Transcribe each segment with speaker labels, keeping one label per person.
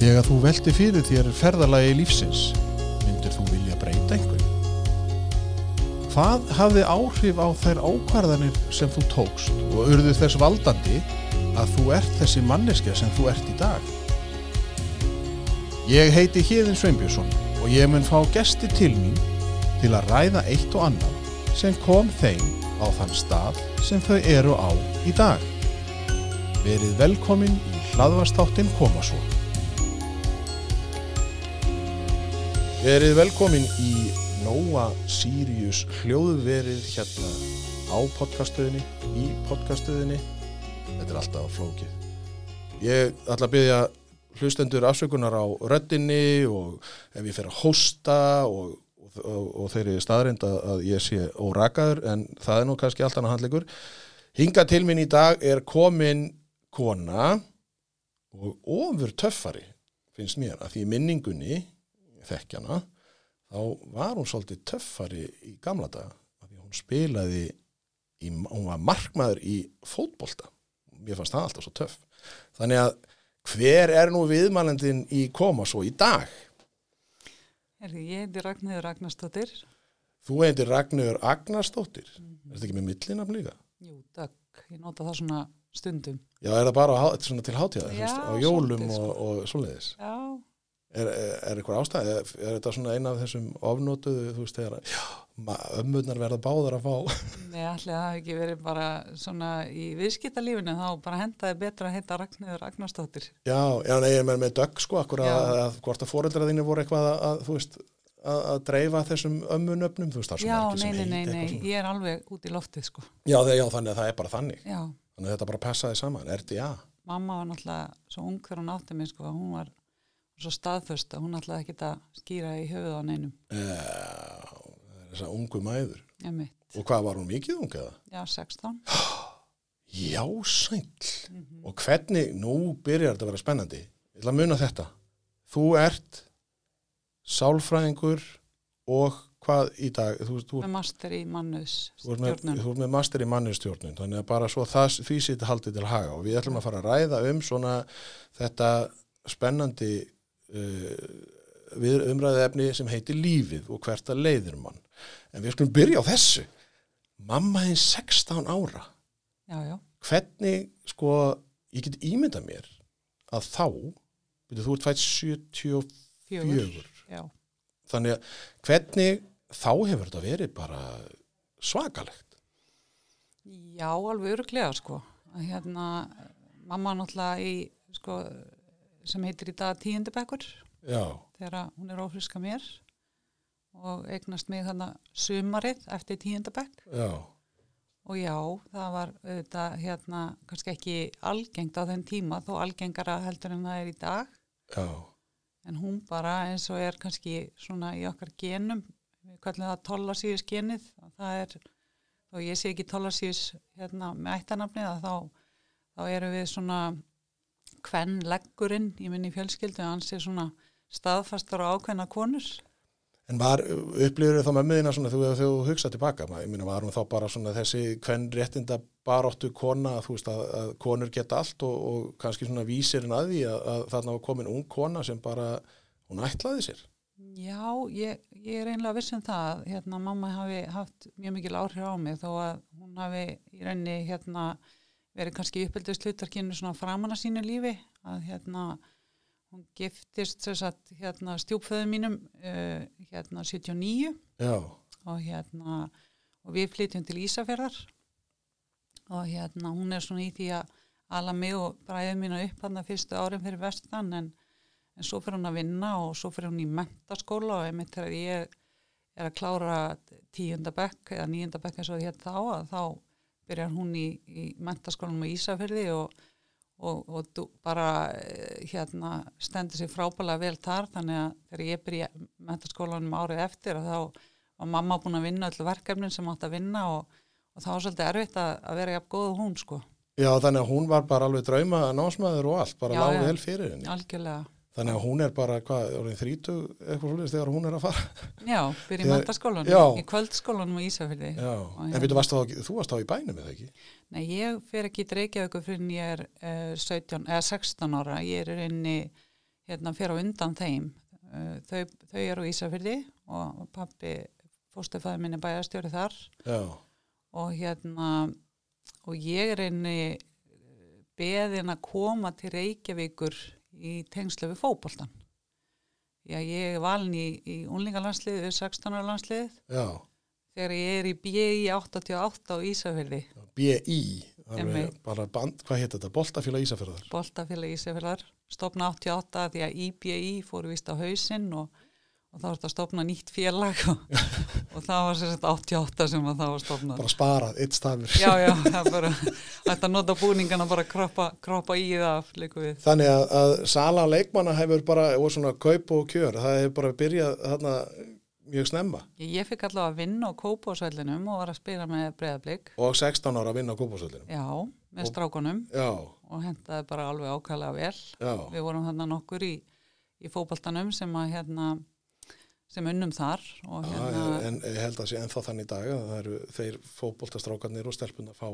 Speaker 1: Þegar þú velti fyrir þér ferðalagi lífsins, myndir þú vilja breyta einhverju? Hvað hafði áhrif á þær ákvarðanir sem þú tókst og urðu þess valdandi að þú ert þessi manneskja sem þú ert í dag? Ég heiti Híðin Sveinbjörnsson og ég mun fá gesti til mín til að ræða eitt og annað sem kom þeim á þann stað sem þau eru á í dag. Verið velkomin í hlaðvastáttin koma Verið velkomin í Nóa Sirius hljóðverið hérna á podcastuðinni, í podcastuðinni. Þetta er alltaf flókið. Ég ætla að byggja hlustendur afsökunar á röddinni og ef ég fer að hósta og, og, og, og þeirri staðrind að, að ég sé órakaður en það er nú kannski allt annað handlegur. Hinga til minn í dag er komin kona og ofur töffari finnst mér að því minningunni þekkjana þá var hún svolítið töffari í gamla daga af því hún spilaði í, hún var markmaður í fótbolta mér fannst það alltaf svo töff þannig að hver er nú viðmælendin í koma svo í dag
Speaker 2: Herði, ég heiti Ragnhildur Ragnarstóttir.
Speaker 1: þú heitir Ragnur Agnarsdóttir mm -hmm. er þetta ekki með millinafn líka?
Speaker 2: Jú, takk. Ég nota það svona stundum.
Speaker 1: Já, er það bara á, til hátíða á jólum
Speaker 2: svolítið, sko.
Speaker 1: og, og svoleiðis
Speaker 2: Já,
Speaker 1: er, er, eitthvað ástæð er, er þetta svona eina af þessum ofnótuðu þú veist þegar já, ömmurnar verða báðar að fá
Speaker 2: nei, allir það hafi ekki verið bara svona í viðskiptalífinu þá bara hendaði betra að heita Ragnhildur Ragnarstóttir.
Speaker 1: Já, já, nei, ég með, með dögg sko, akkur að,
Speaker 2: Já.
Speaker 1: að hvort að fóreldraðinni voru eitthvað að, að þú veist, að, að dreifa þessum ömmunöfnum, þú veist, það er svo
Speaker 2: Já,
Speaker 1: margir sem
Speaker 2: nei, nei,
Speaker 1: heita
Speaker 2: nei,
Speaker 1: eitthvað
Speaker 2: nei,
Speaker 1: svona.
Speaker 2: ég er alveg út í loftið sko.
Speaker 1: Já, þegar, já, þannig að það er bara þannig.
Speaker 2: Já,
Speaker 1: Þannig að þetta bara passaði saman, RDA.
Speaker 2: mamma var náttúrulega svo ung þegar hún átti mig sko, hún var svo staðföst að hún náttúrulega ekki að skýra í höfuð á neinum.
Speaker 1: Já, þessar ungu mæður. Og hvað var hún mikið ung eða?
Speaker 2: já, 16.
Speaker 1: Já, sæll.
Speaker 2: Mhm.
Speaker 1: Og hvernig, nú byrjar þetta að vera spennandi. Ég ætla að muna þetta. Þú ert sálfræðingur og hvað í dag? Þú, þú,
Speaker 2: Með master í mannuðs
Speaker 1: þú, ert með, master í mannustjórnun, þannig að bara svo það, því sýtti haldið til haga og við ætlum að fara að ræða um svona þetta spennandi við umræðið efni sem heitir lífið og hvert að leiðir mann. En við skulum byrja á þessu. Mamma þinn 16 ára.
Speaker 2: Já, já,
Speaker 1: hvernig sko ég get ímynda mér að þá byrju, þú ert fætt 74
Speaker 2: fjögur. Já.
Speaker 1: þannig að hvernig þá hefur þetta verið bara svakalegt
Speaker 2: Já, alveg öruglega sko. Að Hérna, mamma náttúrulega í, sko, sem heitir í dag tíundabekkur. Þegar hún er ófriska mér og eignast mig þarna sumarið eftir tíundabekk. Og já, það var auðvitað hérna kannski ekki algengt á þenn tíma þó algengara heldur en það er í dag.
Speaker 1: Já.
Speaker 2: En hún bara eins og er kannski svona í okkar genum við kallum það tollarsýðis genið. Það er, þó ég sé ekki tollarsýðis hérna með ættanafnið þá, þá erum við svona hvern leggurinn í minni fjölskyldu hans er svona staðfastar og ákveðna konur.
Speaker 1: En var upplifur þá með miðina svona þegar þú hugsað tilbaka ég minna var hún þá bara svona þessi hvern réttinda baróttu kona þú veist að, að konur geta allt og, og kannski svona vísirinn að því að, að þarna var komin ung kona sem bara hún ætlaði sér?
Speaker 2: Já, ég, ég er einlega viss um það að hérna, mamma hafi haft mjög mikil áhrif á mig þó að hún hafi í rauninni hérna, verið kannski uppeldist hlutarkinu svona framan að sínu lífi að hérna hún giftist þess að hérna, stjúpföðu mínum uh, hérna 79
Speaker 1: já,
Speaker 2: og hérna og við flytjum til Ísafjörðar og hérna hún er svona í því að ala mig og bræðið mína upp hann fyrstu árin fyrir vestan en, en svo fyrir hún að vinna og svo fyrir hún í mentaskóla og einmitt þegar ég er að klára tíunda bekk eða níunda bekk eins og hér þá að þá byrjar hún í, í mentaskólanum á Ísafjörði og, og, og bara eh, hérna stendur sér frábælega vel þar þannig að þegar ég byrja mentaskólanum árið eftir þá var mamma búin að vinna öll verkefnin sem átt að vinna og, og það var svolítið erfitt að, að vera jafn góð hún sko,
Speaker 1: já þannig að hún var bara alveg drauma námsmaður og allt, bara
Speaker 2: Já,
Speaker 1: lág
Speaker 2: já.
Speaker 1: vel fyrir henni.
Speaker 2: Algjörlega
Speaker 1: Þannig að hún er bara, hvað, orðin þrítu eitthvað svolítið þegar hún er að fara.
Speaker 2: Já, byrja í
Speaker 1: Ég-
Speaker 2: mentaskólanum, í kvöldskólanum á Og
Speaker 1: en
Speaker 2: hérna-
Speaker 1: þá, þú varst þá í bænum eða ekki?
Speaker 2: Nei, ég fer ekki í Reykjavíku fyrir en ég er uh, 17, eða 16 ára. Ég er inni hérna fyrir á undan þeim uh, þau, þau eru á Ísafyrði og pappi fóstefæði minni bæjarstjóri þar
Speaker 1: já,
Speaker 2: og hérna og ég er einni beðin að koma til Reykjavíkur í tengslu við fótboltan Já, ég er valin í, í unlingalandsliðið við 16 ára landsliðið.
Speaker 1: Já,
Speaker 2: þegar ég er í BI 88 á Ísafjörði,
Speaker 1: B.I. bara band, hvað hétt þetta, Boltafélag Ísafjörðar
Speaker 2: Boltafélag Ísafjörðar, stopna 88 því að í BI fóru vist á hausinn og, og þá var þetta að stopna nýtt félag og, og það var sér 88 sem að það var stopnað.
Speaker 1: bara sparað, eitt stafur
Speaker 2: Já, já, það bara, þetta nota búningana bara kroppa, kroppa í það.
Speaker 1: Þannig að, að sala leikmanna hefur bara, og svona kaup og kjör, það hefur bara byrjað þarna mjög snemma
Speaker 2: Ég, ég fikk allavega að vinna á kópásvellinum og var að spila með breyðablík,
Speaker 1: og 16 ára að vinna á kópásvöldinum.
Speaker 2: já, með strákunum
Speaker 1: Já,
Speaker 2: og hendaði bara alveg ákvæðlega vel.
Speaker 1: já,
Speaker 2: Við vorum þarna nokkur í, í fótboltanum sem að hérna, sem unnum þar og
Speaker 1: já,
Speaker 2: hérna,
Speaker 1: en ég held að sé ennþá þannig í dag að það eru þeir fótboltastrákarnir og stelpun að fá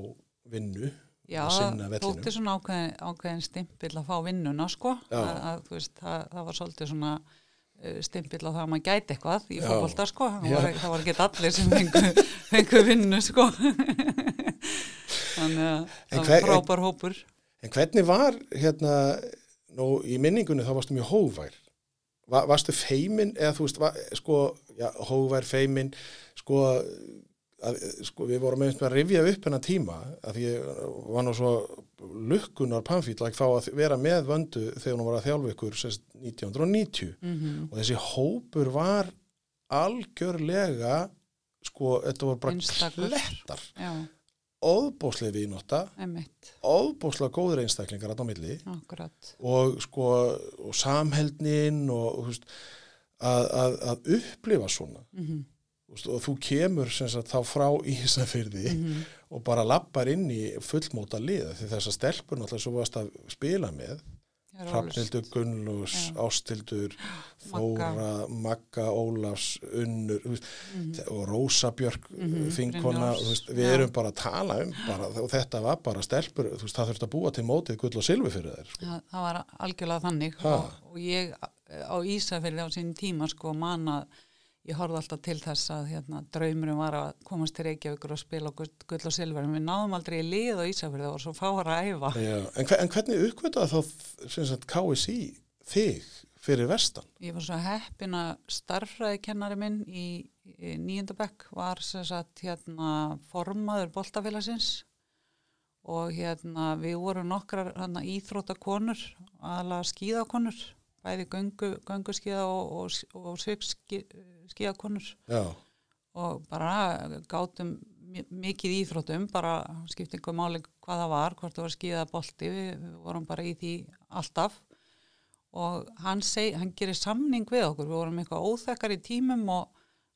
Speaker 1: vinnu.
Speaker 2: já, þótti svona ákveðin, ákveðin stimpill að fá vinnuna sko, að, að, veist, það, það var svolítið svona uh, stimpill á það að maður gæti eitthvað í
Speaker 1: Já.
Speaker 2: fótbolta sko, það var, það var ekki allir sem fengu, fengu vinnu sko. Þannig að það var frábær hópur.
Speaker 1: En hvernig var hérna, nú í minningunni þá varstu mjög hóvær. Va, varstu feimin eða þú veist, va, sko, já, hóvær, feimin, sko, að, sko, við vorum einhvern veginn að rifja upp hennar tíma að því ég var nú svo lukkunar pamfýll að fá að vera með vöndu þegar hún var að þjálfa ykkur sérst 1990
Speaker 2: Mm
Speaker 1: og þessi hópur var algjörlega sko, þetta voru bara
Speaker 2: Einstakur.
Speaker 1: klettar.
Speaker 2: Já,
Speaker 1: óðbóslega viðnótta,
Speaker 2: emitt,
Speaker 1: óðbóslega góður einstaklingar á milli
Speaker 2: akkurat.
Speaker 1: og sko og samheldnin og veist, að, að, að upplifa svona
Speaker 2: Mm
Speaker 1: þú veist, og þú kemur sem sagt, þá frá Ísafyrði
Speaker 2: -hmm.
Speaker 1: og bara lappar inn í fullmóta liða því þess að stelpur náttúrulega svo varst að spila með Hrafnildur Gunnlús. Ástildur Þóra, Magga Ólafs, Unnur veist,
Speaker 2: Mhm.
Speaker 1: og Rósa Björk
Speaker 2: Mhm,
Speaker 1: þinkona,
Speaker 2: Brynjólfs.
Speaker 1: þú veist, við
Speaker 2: Já.
Speaker 1: erum bara að tala um bara, og þetta var bara stelpur veist, það þurfti að búa til mótið gull og silfi fyrir þær sko.
Speaker 2: Það, það var algjörlega þannig og, og ég á Ísafirði á sín tíma sko man að ég horfði alltaf til þess að hérna, draumurum var að komast til Reykjavíkur og spila gull, gull og silfur en við náðum aldrei í lið á Ísafirði og svo fáar að æfa.
Speaker 1: Já, en, hver, en hvernig uppkvitaði þá KSI þig fyrir vestan?
Speaker 2: Ég var svo heppin að starffræðikennari minn í, í nýjöndabekk var sagt hérna formaður boltafélagsins og hérna við vorum nokkrar hérna, íþróttakonur, aðalega skíðakonur, bæði göngu, gönguskíða og, og, og svipskíðakonur
Speaker 1: Já,
Speaker 2: og bara gátum mi- mikið í íþróttum, bara skipti einhver máli hvað það var, hvort það var skíða bolti, við, vorum bara í því alltaf. Og hann, seg, hann gerir samning við okkur, við vorum eitthvað óþekkar í tímum og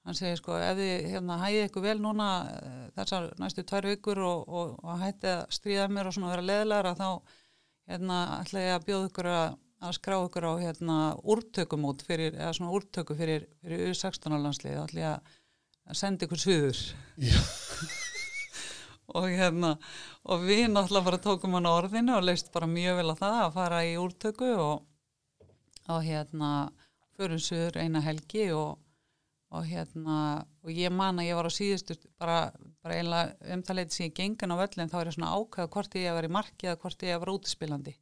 Speaker 2: hann segir sko ef þið hérna, hæðið ykkur vel núna eh, þessar næstu tvær vikur og, og, og hættið að stríða mér og svona vera leðilegra þá hérna, ætla ég að bjóða ykkur að, að skrá ykkur á hérna, úrtökumót fyrir, eða svona úrtöku fyrir, fyrir U16 landslið, ég að senda ykkur sviður
Speaker 1: Já.
Speaker 2: og hérna og við náttúrulega bara tókum hann á orðinu og leist bara mjög vel að það að fara í úrtöku og, og hérna förum sviður eina helgi og, og hérna og ég man að ég var á síðustu bara, bara einlega umtalið sem ég gengan á völlin þá er ég svona ákveða hvort ég var í marki eða hvort ég var útispilandi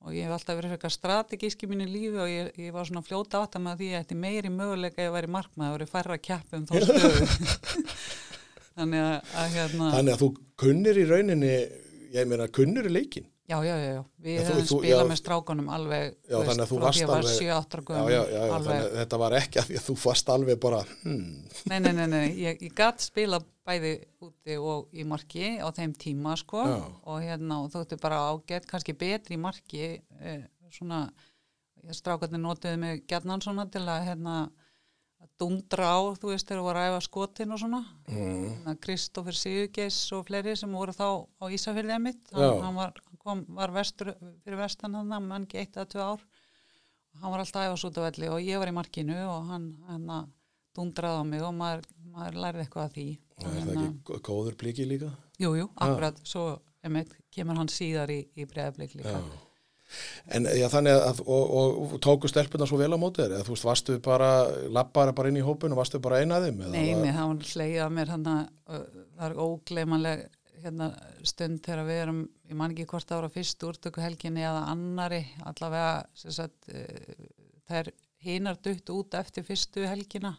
Speaker 2: og ég hef alltaf verið eitthvað strategísk í mínu lífi og ég, ég var svona fljóta átt að með því að ég ætti meiri möguleika að ég væri markmaður og væri færra keppum þá stöðu. Þannig að, að hérna
Speaker 1: þannig að þú kunnir í rauninni ég meina kunnir í leikin
Speaker 2: já, já, já, já, við
Speaker 1: Já, þú-
Speaker 2: spilað með strákunum alveg
Speaker 1: Já, þannig að þú varst
Speaker 2: var
Speaker 1: alveg-
Speaker 2: 7-8
Speaker 1: já, já, já, já,
Speaker 2: alveg,
Speaker 1: að þetta var ekki að því að þú fast alveg bara hmm,
Speaker 2: nei, nei, nei, nei, ég, ég gatt spila bæði úti og í marki á þeim tíma sko og hérna og þóttu bara ágætt kannski betri í marki eh, svona strákarnir notuðu mig gætnan svona til að hérna dundra á, þú veist, þegar þú var að æfa skotin og svona.
Speaker 1: Mm,
Speaker 2: Kristófur Sigurgeis og fleiri sem voru þá á Ísafyrðið mitt hann, hann var, kom, var vestur fyrir vestan hann, mann ekki eitt eða tvö ár hann var alltaf að svo út á velli og ég var í markinu og hann, hann að dundraði á mig og maður, maður lærði eitthvað af því
Speaker 1: er
Speaker 2: Og
Speaker 1: það
Speaker 2: hérna-
Speaker 1: ekki gó- góður bliki líka?
Speaker 2: Jú, jú, akkurat, svo einmitt, kemur hann síðar í, í breiðablik líka
Speaker 1: Já. En já, þannig að, og, og, og tóku stelpuna svo vel á mótið þér, eða þú veist, varstu bara, lappara bara inn í hópun og varstu bara eina af þeim? eða
Speaker 2: Nei,
Speaker 1: var-
Speaker 2: mér hafa slegið að mér hann það er ógleymanleg hérna, stund þegar við erum, ég man ekki hvort það voru fyrst úrtöku helginni eða annari allavega sagt, uh, þær hinar dutt út eftir fyrstu helgina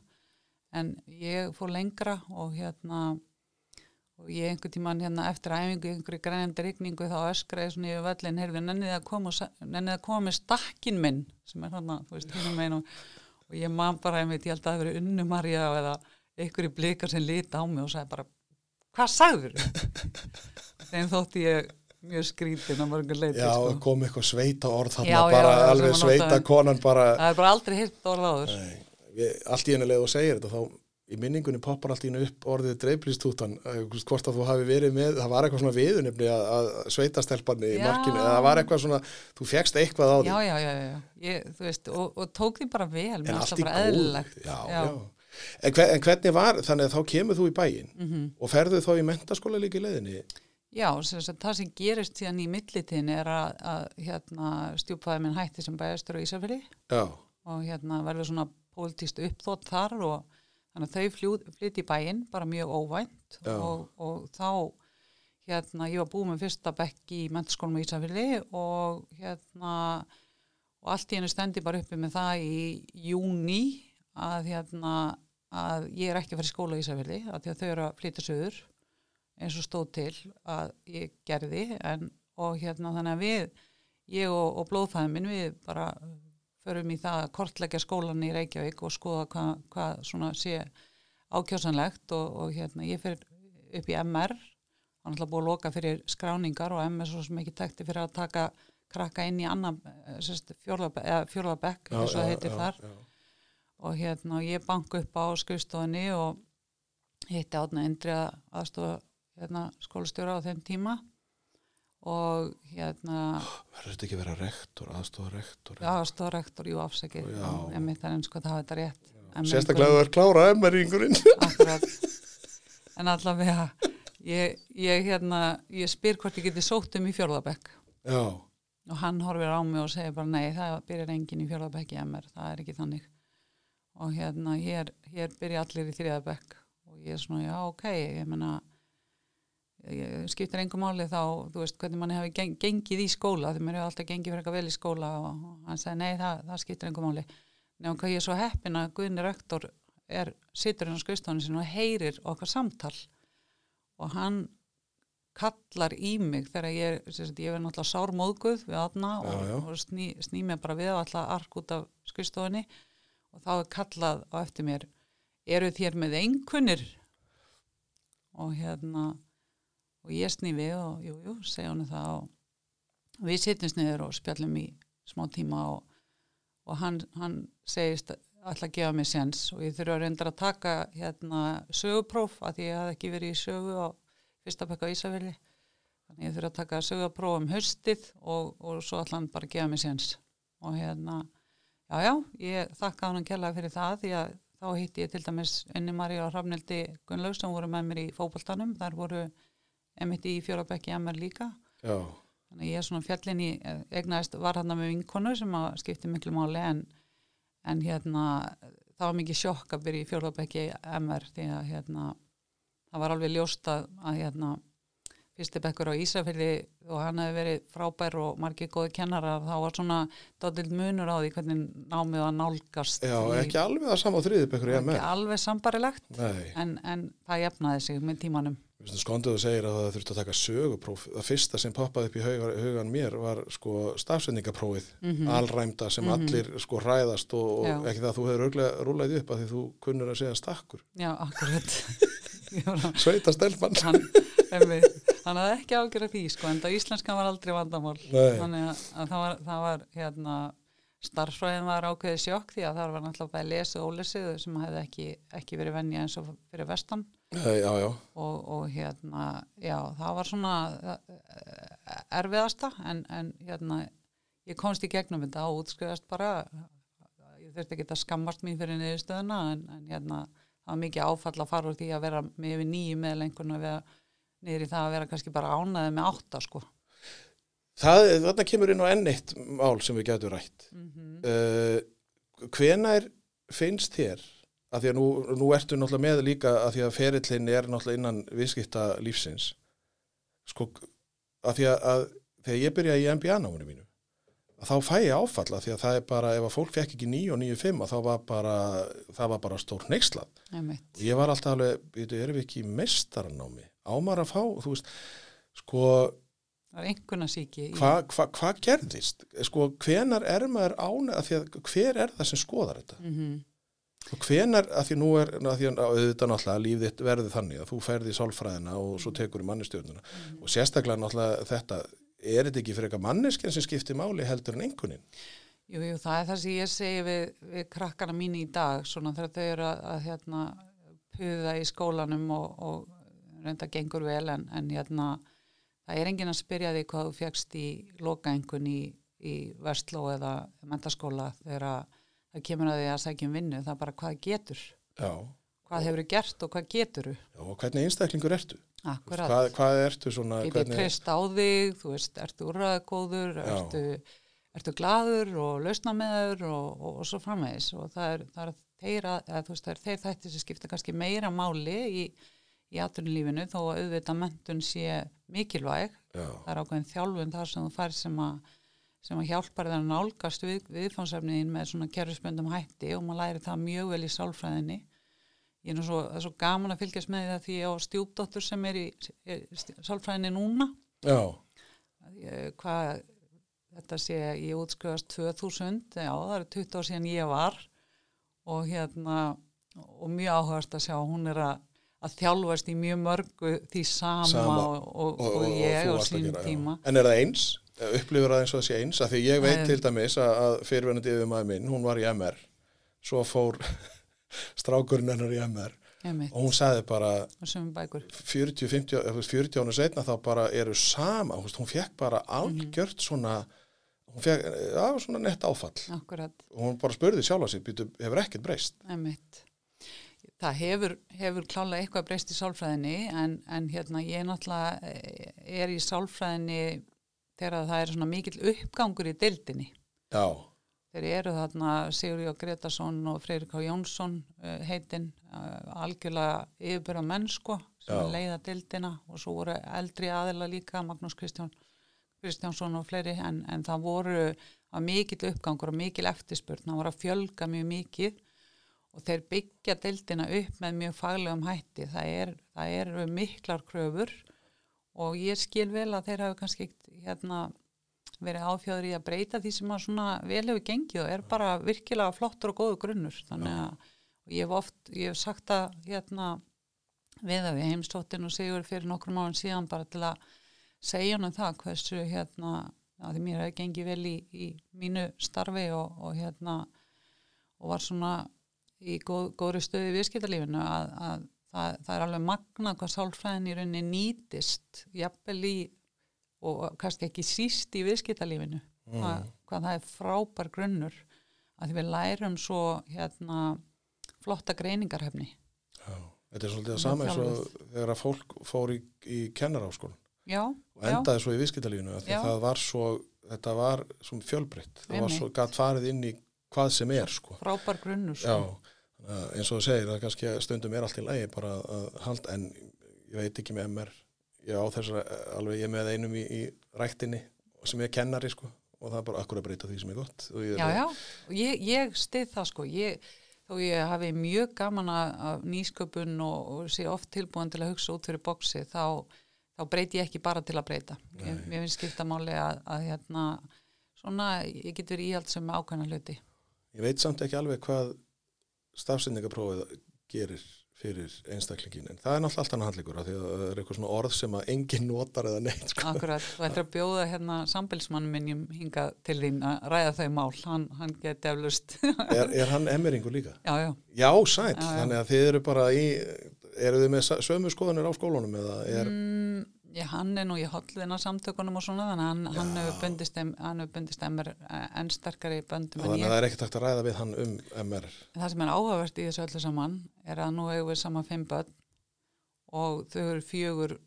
Speaker 2: en ég fór lengra og hérna og ég einhvern tímann hérna eftir æfingu einhverju grænandi rigningu þá öskraði svona yfir völlin heyrðu, nennið að koma nennið að koma með stakkin minn sem er hann þú veist, hinum megin og, og ég man bara, ég veit, ég held að það hafi verið unnu Marja eða einhverju blikar sem lita á mig og sagði bara, hvað sagður þeim þótti ég mjög skrítin á mörgum leiti
Speaker 1: Já,
Speaker 2: sko.
Speaker 1: kom eitthvað sveita orð þarna,
Speaker 2: Já,
Speaker 1: bara
Speaker 2: já,
Speaker 1: alveg
Speaker 2: að
Speaker 1: sveita konan bara,
Speaker 2: það er bara aldrei hitt orð áður
Speaker 1: allt í henni leið og segir þetta, þá í minningunni poppar allt í henni upp orðið dreiflistútan, hvort að þú hafi verið með, það var eitthvað svona viðunefni að, að sveitastelpanni í markinu, það var eitthvað svona, þú fegst eitthvað á því.
Speaker 2: já, já, já, já. Ég, veist, og, og tók því bara vel
Speaker 1: en allt í
Speaker 2: bara
Speaker 1: góð.
Speaker 2: eðlilegt
Speaker 1: Já,
Speaker 2: Já.
Speaker 1: já. En, hver, en hvernig var, þannig að þá kemur þú í bæinn
Speaker 2: Mhm.
Speaker 1: og ferðu þá í mentaskóla líka í leiðinni?
Speaker 2: Já, sem það sem gerist síðan í millitíðin er að, að hérna, stjúpaði minn hætti sem bæjastur á Ísafirði
Speaker 1: Já,
Speaker 2: og hérna verður svona pólitíst uppþótt þar og þannig að þau flytti í bæinn bara mjög óvænt og, og þá hérna, ég var búið með fyrsta bekk í mentaskólum í Ísafirði og hérna og allt í hennu stendi bara uppi með það í júni að hérna að ég er ekki að fara í skóla í Ísafirði að því að þau eru að flytja söður eins og stóð til að ég gerði en, og hérna þannig að við ég og, og blóðfæðin minn við bara förum í það að kortleggja skólan í Reykjavík og skoða hvað hva svona sé ákjásanlegt og, og hérna ég fyrir upp í MR hann ætla búið að loka fyrir skráningar og MR svo sem ekki tekti fyrir að taka krakka inn í annan fjórðabekk eins og það heitir þar
Speaker 1: já.
Speaker 2: Og hérna ég banku upp á skrifstofunni og hitti átna Indri aðstofa hérna, skólastjóra á þeim tíma og hérna
Speaker 1: Verður þetta ekki vera rektor, aðstofa rektor?
Speaker 2: aðstofa rektor, jú afsakið
Speaker 1: Já.
Speaker 2: en mitt er eins og það hafa þetta rétt
Speaker 1: Sérstaklega þú er klára emmeringurinn.
Speaker 2: Akkurat. En allavega, ég, ég, hérna, ég spyr hvort ég geti sótt um í fjórðabekk
Speaker 1: Já,
Speaker 2: og hann horfir á mig og segir bara nei, það byrjar enginn í fjórðabekk í MR, það er ekki þannig. Og hérna, hér, hér byrja allir í þriðabekk og ég er svona, já, ok, ég meina, ég skiptir engum máli þá, þú veist, hvernig manni hefur geng, gengið í skóla, því mér hefur alltaf gengið fyrir eitthvað vel í skóla og, hann segi, nei, það, það skiptir engum máli. Nefnum hvað ég er svo heppin að Guðni rektor er, situr hann á skrifstofunni sinni og heyrir okkar samtal. Og hann kallar í mig þegar ég, sagt, ég verð náttúrulega sármóðguð við aðna og, og sný, sný mig bara við alltaf ark út af skrifstofunni. og þá er kallað á eftir mér eru þér með einkunnir? Og hérna og ég sný við og jú, jú, segja hann það og við sittum sniður og spjallum í smá tíma og, og hann, hann segist alltaf að gefa mér séns og ég þurfa að reynda að taka hérna sögupróf að ég hafði ekki verið í sögu á fyrsta bekka á Ísafjörði þannig ég þurfa að taka sögupróf um haustið og, og svo alltaf hann bara gefa mér séns. Og hérna já já, ég þakka hann kella fyrir það því að þá hitti ég til dæmis Unni Marí og Hrafnildi Gunnlaug sem voru með mér í fókbaltanum þar voru emitt í fjórabekki MR líka.
Speaker 1: Já,
Speaker 2: þannig að ég er svona fjallin í egnaðist var hann með vinkonu sem að skipti miklu máli en, en hérna það var mikið sjokk að byrja í fjórðabekki MR því að hérna það var alveg ljóst að, að hérna fyrsti bekkur á Ísafjörði og hann hefði verið frábær og margir góði kennarar þá var svona dóttild munur á því hvernig námið að nálgast
Speaker 1: já,
Speaker 2: í-
Speaker 1: ekki alveg það sama á þriðibekkur
Speaker 2: ekki
Speaker 1: MR.
Speaker 2: alveg sambarilegt en, en það jafnaði sig með tímanum
Speaker 1: skondið þú segir að það þurfti að taka sögupróf. Það fyrsta sem poppaði upp í hugan, hugan mér var sko stafsendingaprófið,
Speaker 2: Mhm.
Speaker 1: alræmda sem allir sko hræðast og, og ekki það að þú hefur örglega rúlaði upp að því þú kunnur að segja stakkur.
Speaker 2: já, akkurat Ég var að- ekki ágjörð því sko, en það íslenskan var aldrei vandamál.
Speaker 1: Nei.
Speaker 2: þannig að, að það var, það var hérna, starfsfræðin var ákveðið sjokk því að það var náttúrulega bara lesið og ólesið sem hefði ekki, ekki verið venja eins og fyrir vestan.
Speaker 1: Nei, já, já,
Speaker 2: og, og hérna, já, það var svona eh, erfiðasta en, en hérna ég komst í gegnum þetta og útskriðast bara. Ég þurfti ekki að skammast mín fyrir niðurstöðuna en, en hérna það var mikið áfall að fara úr því að vera með yfir nýju með lengur niður í það að vera kannski bara ánaði með átta sko.
Speaker 1: Það, þarna kemur inn á enn eitt mál sem við getum rætt.
Speaker 2: Mm
Speaker 1: uh, hvenær finnst þér að því að nú, nú ertu náttúrulega með líka að því að ferillin er náttúrulega innan viðskipta lífsins sko að því að, þegar ég byrja í MBA-náminu mínu að þá fæ ég áfalla því að það er bara ef að fólk fekk ekki 9 og 9-5 að þá var bara það var bara stór neykslað og ég var alltaf alveg, veitu, erum við ekki í mestarnámi ámar að fá, þú veist sko,
Speaker 2: það er einhverna síki
Speaker 1: hvað hva, hva gerðist? Sko, hvenar er maður ána að því að hver er það sem skoðar þetta?
Speaker 2: Mm -hmm.
Speaker 1: og hvenar, að því nú er að því að auðvitað náttúrulega líf þitt verði þannig að þú ferði í sálfræðina og svo tekur í mannistjórnuna og sérstaklega náttúrulega þetta er þetta ekki fyrir eitthvað manneskinn sem skiptir máli heldur en einhvernin
Speaker 2: Jú, jú, það er það sem ég segi við, við krakkana mín í dag, svona þegar þau eru að, að hérna, puða í skólanum og, og reynda gengur vel, en, en hérna, það er enginn að spyrja því hvað þú fegst í lokaengun í, í Vestló eða mentaskóla þegar að það kemur að því að sækjum vinnu, það er bara hvað getur,
Speaker 1: Já,
Speaker 2: hvað hefur gert og hvað getur
Speaker 1: já og hvernig einstaklingur ertu?
Speaker 2: Akkurat.
Speaker 1: Hvað, hvað ertu svona
Speaker 2: Getið
Speaker 1: hvernig,
Speaker 2: treyst á þig, þú veist, ertu úrraðgóður, ertu, ertu glaður og lausnameður og, og, og svo framvegis? Og það er, það er þeir, að, þú veist, það er þeir þætti sem skipta kannski meira máli í, í atvinnulífinu þó að auðvitað mentun sé mikilvæg,
Speaker 1: Já,
Speaker 2: það er ákveðin þjálfun þar sem þú fær sem að sem að hjálpar þér að nálgast við, viðfánsefniðin með svona kerfisböndum hætti og maður læri það mjög vel í sálfræðinni ég er svo, það er svo gaman að fylgjast með því að því ég á stjúpdóttur sem er í, sálfræðinni núna
Speaker 1: já,
Speaker 2: Ég- hvað þetta sé ég útskrifast 2000 já það eru 20 ár síðan ég var og hérna og mjög áhugast að sjá hún er að, að þjálfast í mjög mörgu því sama,
Speaker 1: Sama.
Speaker 2: Og, og, og, ég á
Speaker 1: varst að
Speaker 2: sín
Speaker 1: gera, já.
Speaker 2: tíma
Speaker 1: En er það eins? Upplifur það eins og það sé eins? Af því ég veit
Speaker 2: Nei.
Speaker 1: til dæmis að, að fyrirvenandi yfir maður minn, hún var í MR svo fór strákurinn hennar í MR og hún sagði bara
Speaker 2: og sem bækur.
Speaker 1: 40, 50, eða þú veist, 40 ára setna þá bara eru sama, hún fekk bara
Speaker 2: Mhm.
Speaker 1: algjört svona hún fekk, já, svona nett áfall.
Speaker 2: Akkurat,
Speaker 1: og hún bara spurði sjálfa býtu, hefur ekkert breyst?
Speaker 2: Einmitt. Það hefur, hefur klálega eitthvað breyst í sálfræðinni en, en hérna ég náttúrulega eh, er í sálfræðinni þegar það er svona mikill uppgangur í deildinni.
Speaker 1: Já,
Speaker 2: Þeir eru þarna Sigurjó Gretarsson og Freyrik H. Jónsson uh, heitinn uh, algjörlega yfirbyrða mennsko sem leiða dildina og svo voru eldri aðila líka Magnús Kristján, Kristjánsson og fleiri en, en það voru að mikill uppgangur og mikil eftirspurn, það voru að fjölga mjög mikið og þeir byggja dildina upp með mjög faglegum hætti. Það, er, eru miklar kröfur og ég skil vel að þeir hafa kannski hérna verið áfjáður í að breyta því sem að svona vel hefur gengið og er bara virkilega flottur og góðu grunnur. Þannig að ég hef oft, ég hef sagt að hérna við að við heimstóttin og segjur fyrir nokkrum árum síðan bara til að segja hann um það hversu hérna að því mér hefur gengið vel í, í mínu starfi og, og hérna og var svona í góð, góðri stöði viðskiptalífinu að, að það, það er alveg magna hvað sálfræðin í rauninni nýtist jafnvel í og kannski ekki síst í viðskiptalífinu
Speaker 1: Mm.
Speaker 2: hvað, hvað það er frábær grunnur að því við lærum svo hérna flotta greiningarhefni
Speaker 1: já. Þetta er svolítið að sama eins og þegar að fólk fór í, í kennaráskólan
Speaker 2: já,
Speaker 1: og endaði svo í viðskiptalífinu
Speaker 2: Já.
Speaker 1: að það var svo, þetta var svo fjölbreytt, það var svo gætt farið inn í hvað sem er sko.
Speaker 2: frábær grunnur
Speaker 1: Já,
Speaker 2: sko.
Speaker 1: að eins og þú segir, er kannski að stundum er allt í lagi bara að halda, en ég veit ekki með MR, ég á þess að alveg ég er með einum í, í ræktinni sem er kennari sko og það er bara akkur að breyta því sem er gott. Og ég,
Speaker 2: já, já, og ég, ég stið það sko ég, þó ég hafi mjög gaman að, nýsköpun og, og sé oft tilbúin til að hugsa út fyrir bóksi þá, þá breyti ég ekki bara til að breyta. Ég, ég finnst skipta máli að, að hérna, svona, ég get verið íhald sem ákveðna hluti.
Speaker 1: Ég veit samt ekki alveg hvað stafsendingaprófið gerir fyrir einstaklingin en það er náttúrulega allt annað handleikur af því að það er eitthvað svona orð sem að enginn notar eða neitt sko.
Speaker 2: Akkurat, þú ættir að bjóða hérna sambilsmann minnjum hinga til þín að ræða þau mál, hann, hann geti eflust.
Speaker 1: er, er hann emmeringu líka?
Speaker 2: já, já,
Speaker 1: Já, sætt, þannig að þið eru bara í eru þið með sömu skoðanir á skólunum eða er,
Speaker 2: mm, já, hann er nú í hollina samtökunum og svona, þannig að hann, hann hefur bundist, bundist emmer enn sterkari böndum en
Speaker 1: þannig að það er ekkert hægt að ræða við hann um MR
Speaker 2: Það sem er áhugavert í þessu öllu saman er að nú hefur við saman fimm börn og þau eru fjögur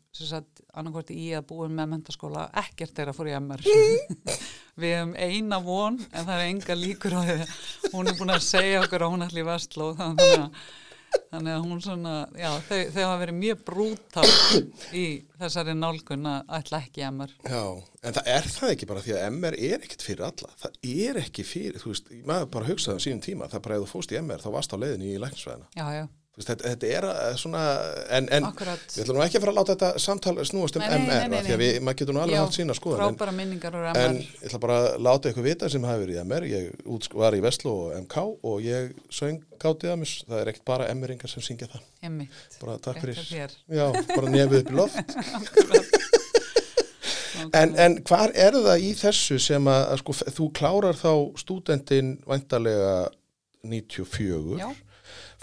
Speaker 2: annarkvært í að búin með mentaskóla ekkert er að fór í MR við hefum eina von en það er enga líkur á því. Hún er búin að segja okkur að hún ætli í vestló þannig að, þannig að hún svona já, þau, þau hafa verið mjög brútal í þessari nálgun að ætla ekki MR
Speaker 1: Já, en það er það ekki bara því að MR er ekkit fyrir alla. Það er ekki fyrir, þú veist, maður bara hugsaði á sínum tíma, það bara ef þú fóst í MR þá varst á leiðinni í læknisvæðina
Speaker 2: Já, já
Speaker 1: Veist, þetta, þetta er að svona, en, en við ætlum ekki að fara að láta þetta samtal snúast um
Speaker 2: Nei, nei,
Speaker 1: MR,
Speaker 2: nei,
Speaker 1: því að við, maður getur nú alveg haft sína skoðan, en, en ég ætla bara að láta ykkur vita sem hafi verið í MR, ég var í Veslu og MK og ég söng gátið að mér, það er ekkert bara MR-ingar sem syngja það,
Speaker 2: Emmitt
Speaker 1: bara takk fyrir, já, bara nefið upp í loft, en, en hvar er það í þessu sem að, að sko, þú klárar þá stúdendin væntalega 94,
Speaker 2: Já,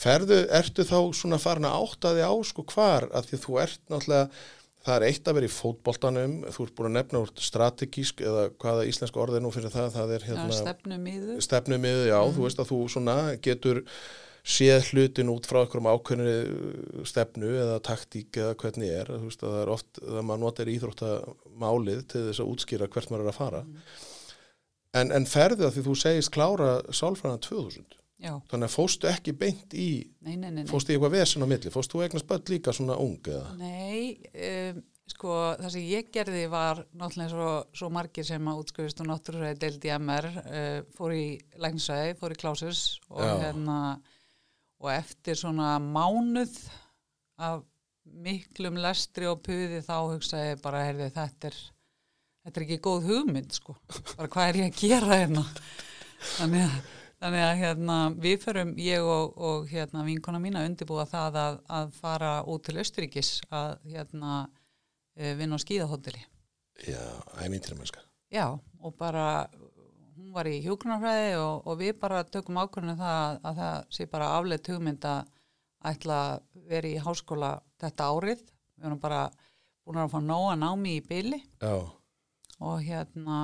Speaker 1: Ferðu, ertu þá svona farin að átta þig á sko hvar? Að því að þú ert náttúrulega, það er eitt að vera í fótboltanum, þú ert búin að nefna úr strategísk eða hvaða íslenska orðið nú fyrir það, það er hérna
Speaker 2: stefnum í þau
Speaker 1: stefnumiðu, já, þú veist að þú svona getur séð hlutin út frá einhverjum ákveðinu stefnu eða taktík eða hvernig er, þú veist að það er oft að maður notar íþróttamálið til þess að útskýra hvert maður er að fara. En, en ferðu að því þú segist klára sálfræðan 2000
Speaker 2: Já,
Speaker 1: Þannig að fóstu ekki beint í,
Speaker 2: nei, nei, nei, nei.
Speaker 1: fóstu í eitthvað vesen á milli, fóstu þú eignast börn líka svona ung eða?
Speaker 2: Nei, um, sko það sem ég gerði var náttúrulega svo, svo margir sem að útskrifist og náttúrulega deildi MR, uh, fór í læknisvæði, fór í klásus og hérna og eftir svona mánuð af miklum lestri og puði þá hugsaði bara, heyrði, þetta er þetta er ekki góð hugmynd, sko. Bara hvað er ég að gera hérna? Þannig að Þannig að hérna, við förum, ég og, og hérna, vinkona mín að undirbúa það að, að fara út til Östuríkis að hérna, eh, vinna á skíðahótteli.
Speaker 1: Já, æmyndir mennska.
Speaker 2: Já, og bara, hún var í hjúgrunarfræði og, og við bara tökum ákvörðinu það að, að það sé bara afleitt hugmynd að ætla að vera í háskóla þetta árið. Við erum bara búin að fá nóga námi í byli
Speaker 1: Já,
Speaker 2: og hérna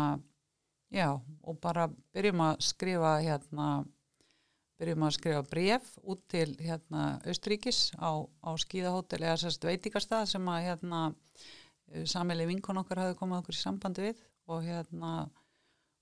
Speaker 2: já, og bara byrjum að skrifa hérna byrjum að skrifa bref út til hérna Austríkis á, á skíðahótel eða sérst veitikastað sem að hérna samili vinkon okkar hafði komið okkur í sambandi við og hérna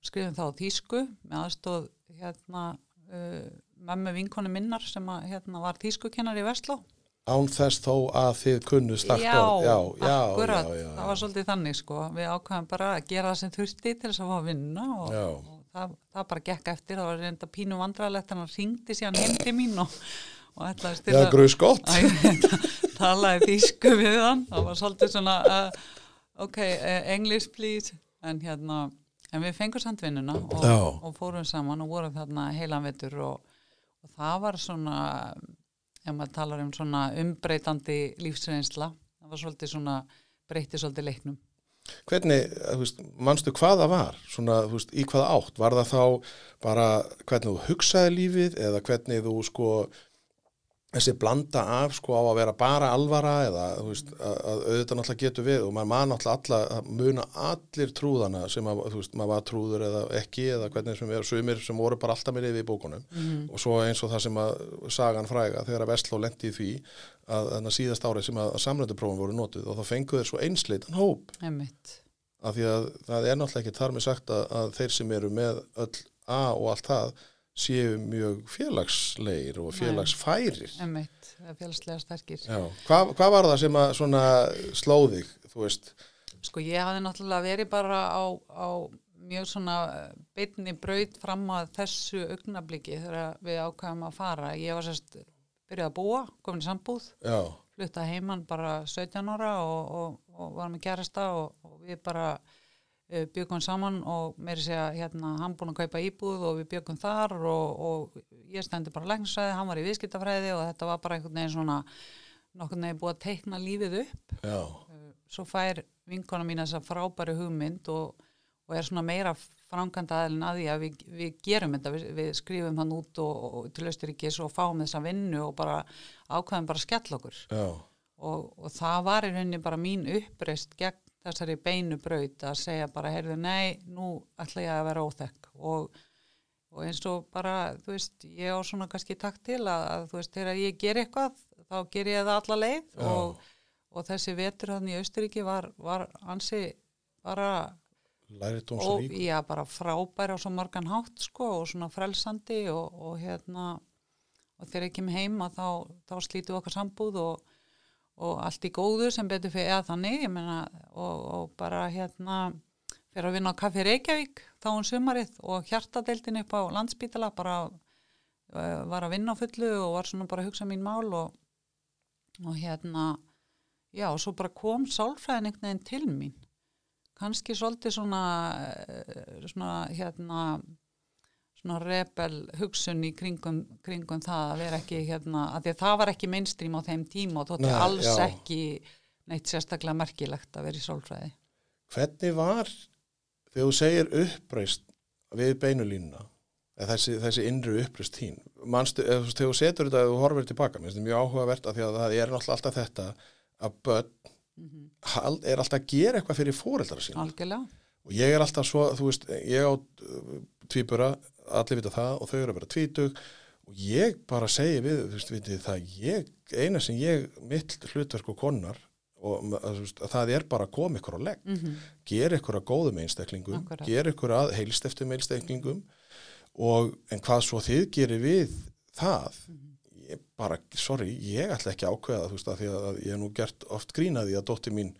Speaker 2: skrifum þá á þýsku með aðstóð hérna uh, mömmu vinkonu minnar sem að hérna var þýskukennar í Vestló
Speaker 1: án þess þó að þið kunnu
Speaker 2: já,
Speaker 1: orð. Já, já,
Speaker 2: akkurat,
Speaker 1: já, já,
Speaker 2: það var svolítið þannig sko, við ákvæðum bara að gera það sem þurfti til þess að fá að vinna og,
Speaker 1: Já.
Speaker 2: og það, það bara gekk eftir, það var reynda pínu vandrarlegt en hann ringdi síðan til mín og, og ætlaði
Speaker 1: Já,
Speaker 2: stila
Speaker 1: grus gott.
Speaker 2: talaði þýsku við hann, það var svolítið svona uh, ok, uh, English please en hérna, en við fengum sandvinnuna og,
Speaker 1: Já.
Speaker 2: og fórum saman og vorum þarna heilan vetur og, og það var svona ef maður talar um svona umbreytandi lífsreynsla, það var svolítið svona breytti svolítið leiknum
Speaker 1: Hvernig, þú veist, manstu hvað það var? Svona, veist, í hvaða átt? Var það þá bara hvernig þú hugsaði lífið eða hvernig þú sko þessi blanda af sko á að vera bara alvara eða þú veist að, að auðvitað náttúrulega getur við og maður man náttúrulega alla muna allir trúðana sem að þú veist maður var trúður eða ekki eða hvernig sem vera sumir sem voru bara alltaf með yfir í bókunum. Og svo eins og það sem að sagan fræga þegar að Vestló lendi í því að þannig síðast árið sem að, samrönduprófum voru notuð og þá fengu þeir svo einsleitan hóp.
Speaker 2: Einmitt,
Speaker 1: af því að það er náttúrulega ekki þar með sagt að, að þeir sem eru með öll A og allt það séu mjög félagsleir og félagsfærir.
Speaker 2: Er félagslega sterkir.
Speaker 1: Hvað, hvað var það sem að svona slóðig, þú veist?
Speaker 2: Sko ég hafði náttúrulega verið bara á, á mjög svona beinni braut fram að þessu augnabliki þegar við ákvæðum að fara. Ég var sérst byrjuð að búa, komin í sambúð, flutta heimann bara 17 ára og, og, og var með kærasta og, og við bara byggum saman og meiri segja hérna hann búin að kaupa íbúð og við byggum þar og, og ég stendi bara læknisvæði, hann var í viðskiptafræði og þetta var bara einhvern veginn svona nokkurn veginn búið að teikna lífið upp.
Speaker 1: Já,
Speaker 2: svo fær vinkona mín þessa frábæri hugmynd og, og er svona meira franganda aðlinn að því að við, við gerum þetta, við, við skrifum hann út og, og til Östuríkis og fáum þessa vinnu og bara ákveðum bara að skella okkur. Og, og það var í rauninni bara mín uppreist gegn þessari beinu braut að segja bara, heyrðu, nei, nú ætla ég að vera óþekk og, og eins og bara, þú veist, ég á svona kannski takt til að, að þú veist, þegar ég ger eitthvað þá ger ég það alla leið
Speaker 1: Já.
Speaker 2: og og þessi vetur hann í Austuríki var, var ansi bara,
Speaker 1: Læritómsrík.
Speaker 2: já, bara frábær á svo margan hátt sko og svona frelsandi og, og hérna og þegar ég kem heim að þá, þá slítum við okkar sambúð og, og allt í góðu sem betur fyrir eða þannig ég meina, og, og bara hérna fyrir að vinna á Kaffi Reykjavík þá um sumarið og hjartadeildin upp á landsbítala bara uh, var að vinna á fullu og var svona bara að hugsa mín mál og, og hérna já og svo bara kom sálfræðin einhvern veginn til mín. Kannski svolítið svona, svona hérna svona rebel hugsun í kringum, kringum það að vera ekki hérna, að því að það var ekki mainstream á þeim tíma og þótti
Speaker 1: Nei,
Speaker 2: alls
Speaker 1: já.
Speaker 2: ekki neitt sérstaklega merkilegt að vera í sálfræði.
Speaker 1: Hvernig var, þegar þú segir uppreist við beinulínuna, þessi, þessi innri uppreist þín, manstu, eða þegar þú setur þetta, ef þú horfir tilbaka, minnst þetta mjög áhugavert af því að það er náttúrulega alltaf þetta að börn hal- er alltaf að gera eitthvað fyrir fóreldra sína.
Speaker 2: Algjörlega.
Speaker 1: Og ég er alltaf svo, þú veist, ég á tvíbura, allir vita það og þau eru að vera tvítug og ég bara segi við, þú veist, vitið það, ég, eina sem ég, mitt hlutverk og konar og að, veist, að það er bara að koma ykkur á legg,
Speaker 2: Mm -hmm.
Speaker 1: gera ykkur að góðum einstaklingum,
Speaker 2: Akkurat.
Speaker 1: gera ykkur að heilst eftir einstaklingum og en hvað svo þið gerir við það, ég bara, sorry, ég ætla ekki að ákveða þú veist, að því að ég hef nú gert oft grínaði að dótti mín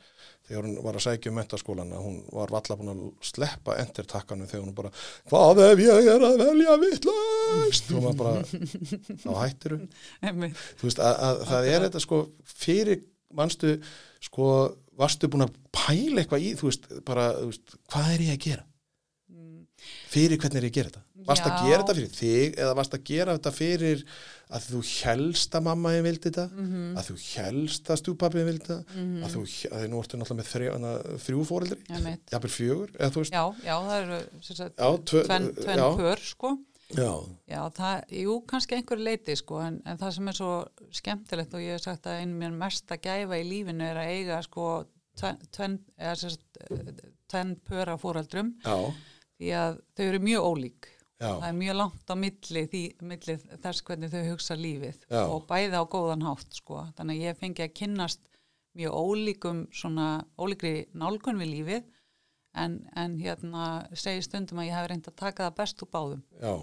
Speaker 1: þegar hún var að sækja um mentaskólan að hún var valla búin að sleppa entertakkanum þegar hún bara, hvað ef ég er að velja vitlaust og maður bara, þá hættir þú veist, að, að það er þetta sko fyrir, manstu sko, varstu búin að pæla eitthvað í, þú veist, bara, þú veist, hvað er ég að gera? Fyrir hvernig er ég að gera þetta? Varst að
Speaker 2: Mm. Já.
Speaker 1: gera þetta fyrir þig eða varst að gera þetta fyrir að þú helst að mamma þín vildi þetta,
Speaker 2: Mhm.
Speaker 1: að þú helst að stjúpappiðin vildi þetta, að þú, að því nú ertu náttúrulega með þrjú
Speaker 2: Einmitt.
Speaker 1: jafnir fjögur,
Speaker 2: Já, já, það eru
Speaker 1: Já,
Speaker 2: tvenn, tvenn
Speaker 1: já.
Speaker 2: pör, sko.
Speaker 1: já,
Speaker 2: Já, það, jú, kannski einhver leiti, sko, en, en það sem er svo skemmtilegt og ég hef sagt að einu mér mesta gæfa í lífinu er að eiga, sko, tvenn, tvenn, eða sagt, tvenn pör af fóreldrum,
Speaker 1: já,
Speaker 2: því að þau eru mjög ólík.
Speaker 1: Já,
Speaker 2: Það er mjög langt á milli, því, milli þess hvernig þau hugsa lífið
Speaker 1: Já.
Speaker 2: og bæði á góðan hátt, sko. Þannig að ég fengi að kynnast mjög ólíkum, svona, ólíkri nálgun við lífið, en, en hérna segi stundum að ég hef reynd að taka það best úr báðum.
Speaker 1: Já,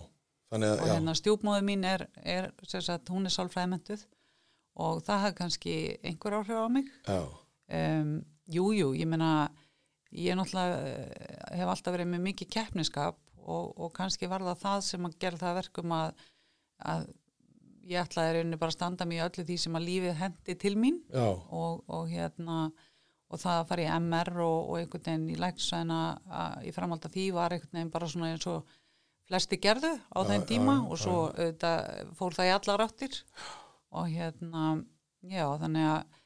Speaker 1: að,
Speaker 2: og hérna stjúpmóðu mín er, er sem sagt, hún er sálfræðmentuð og það hafði kannski einhver áhrif á mig.
Speaker 1: Já,
Speaker 2: um, jú, jú, ég meina ég náttúrulega eh, hef alltaf verið með mikið keppniskap og, og kannski var það það sem að gera það að verkum að, að ég ætlaði rauninni bara að standa mér í öllu því sem að lífið hendi til mín. Og, og hérna og það að fara í MR og, og einhvern veginn í læksvæðina í framhald af því var einhvern veginn bara svona eins og flesti gerðu á
Speaker 1: Já,
Speaker 2: þeim tíma
Speaker 1: já,
Speaker 2: og svo auðvitað, fór það í allar áttir. Og hérna já þannig að,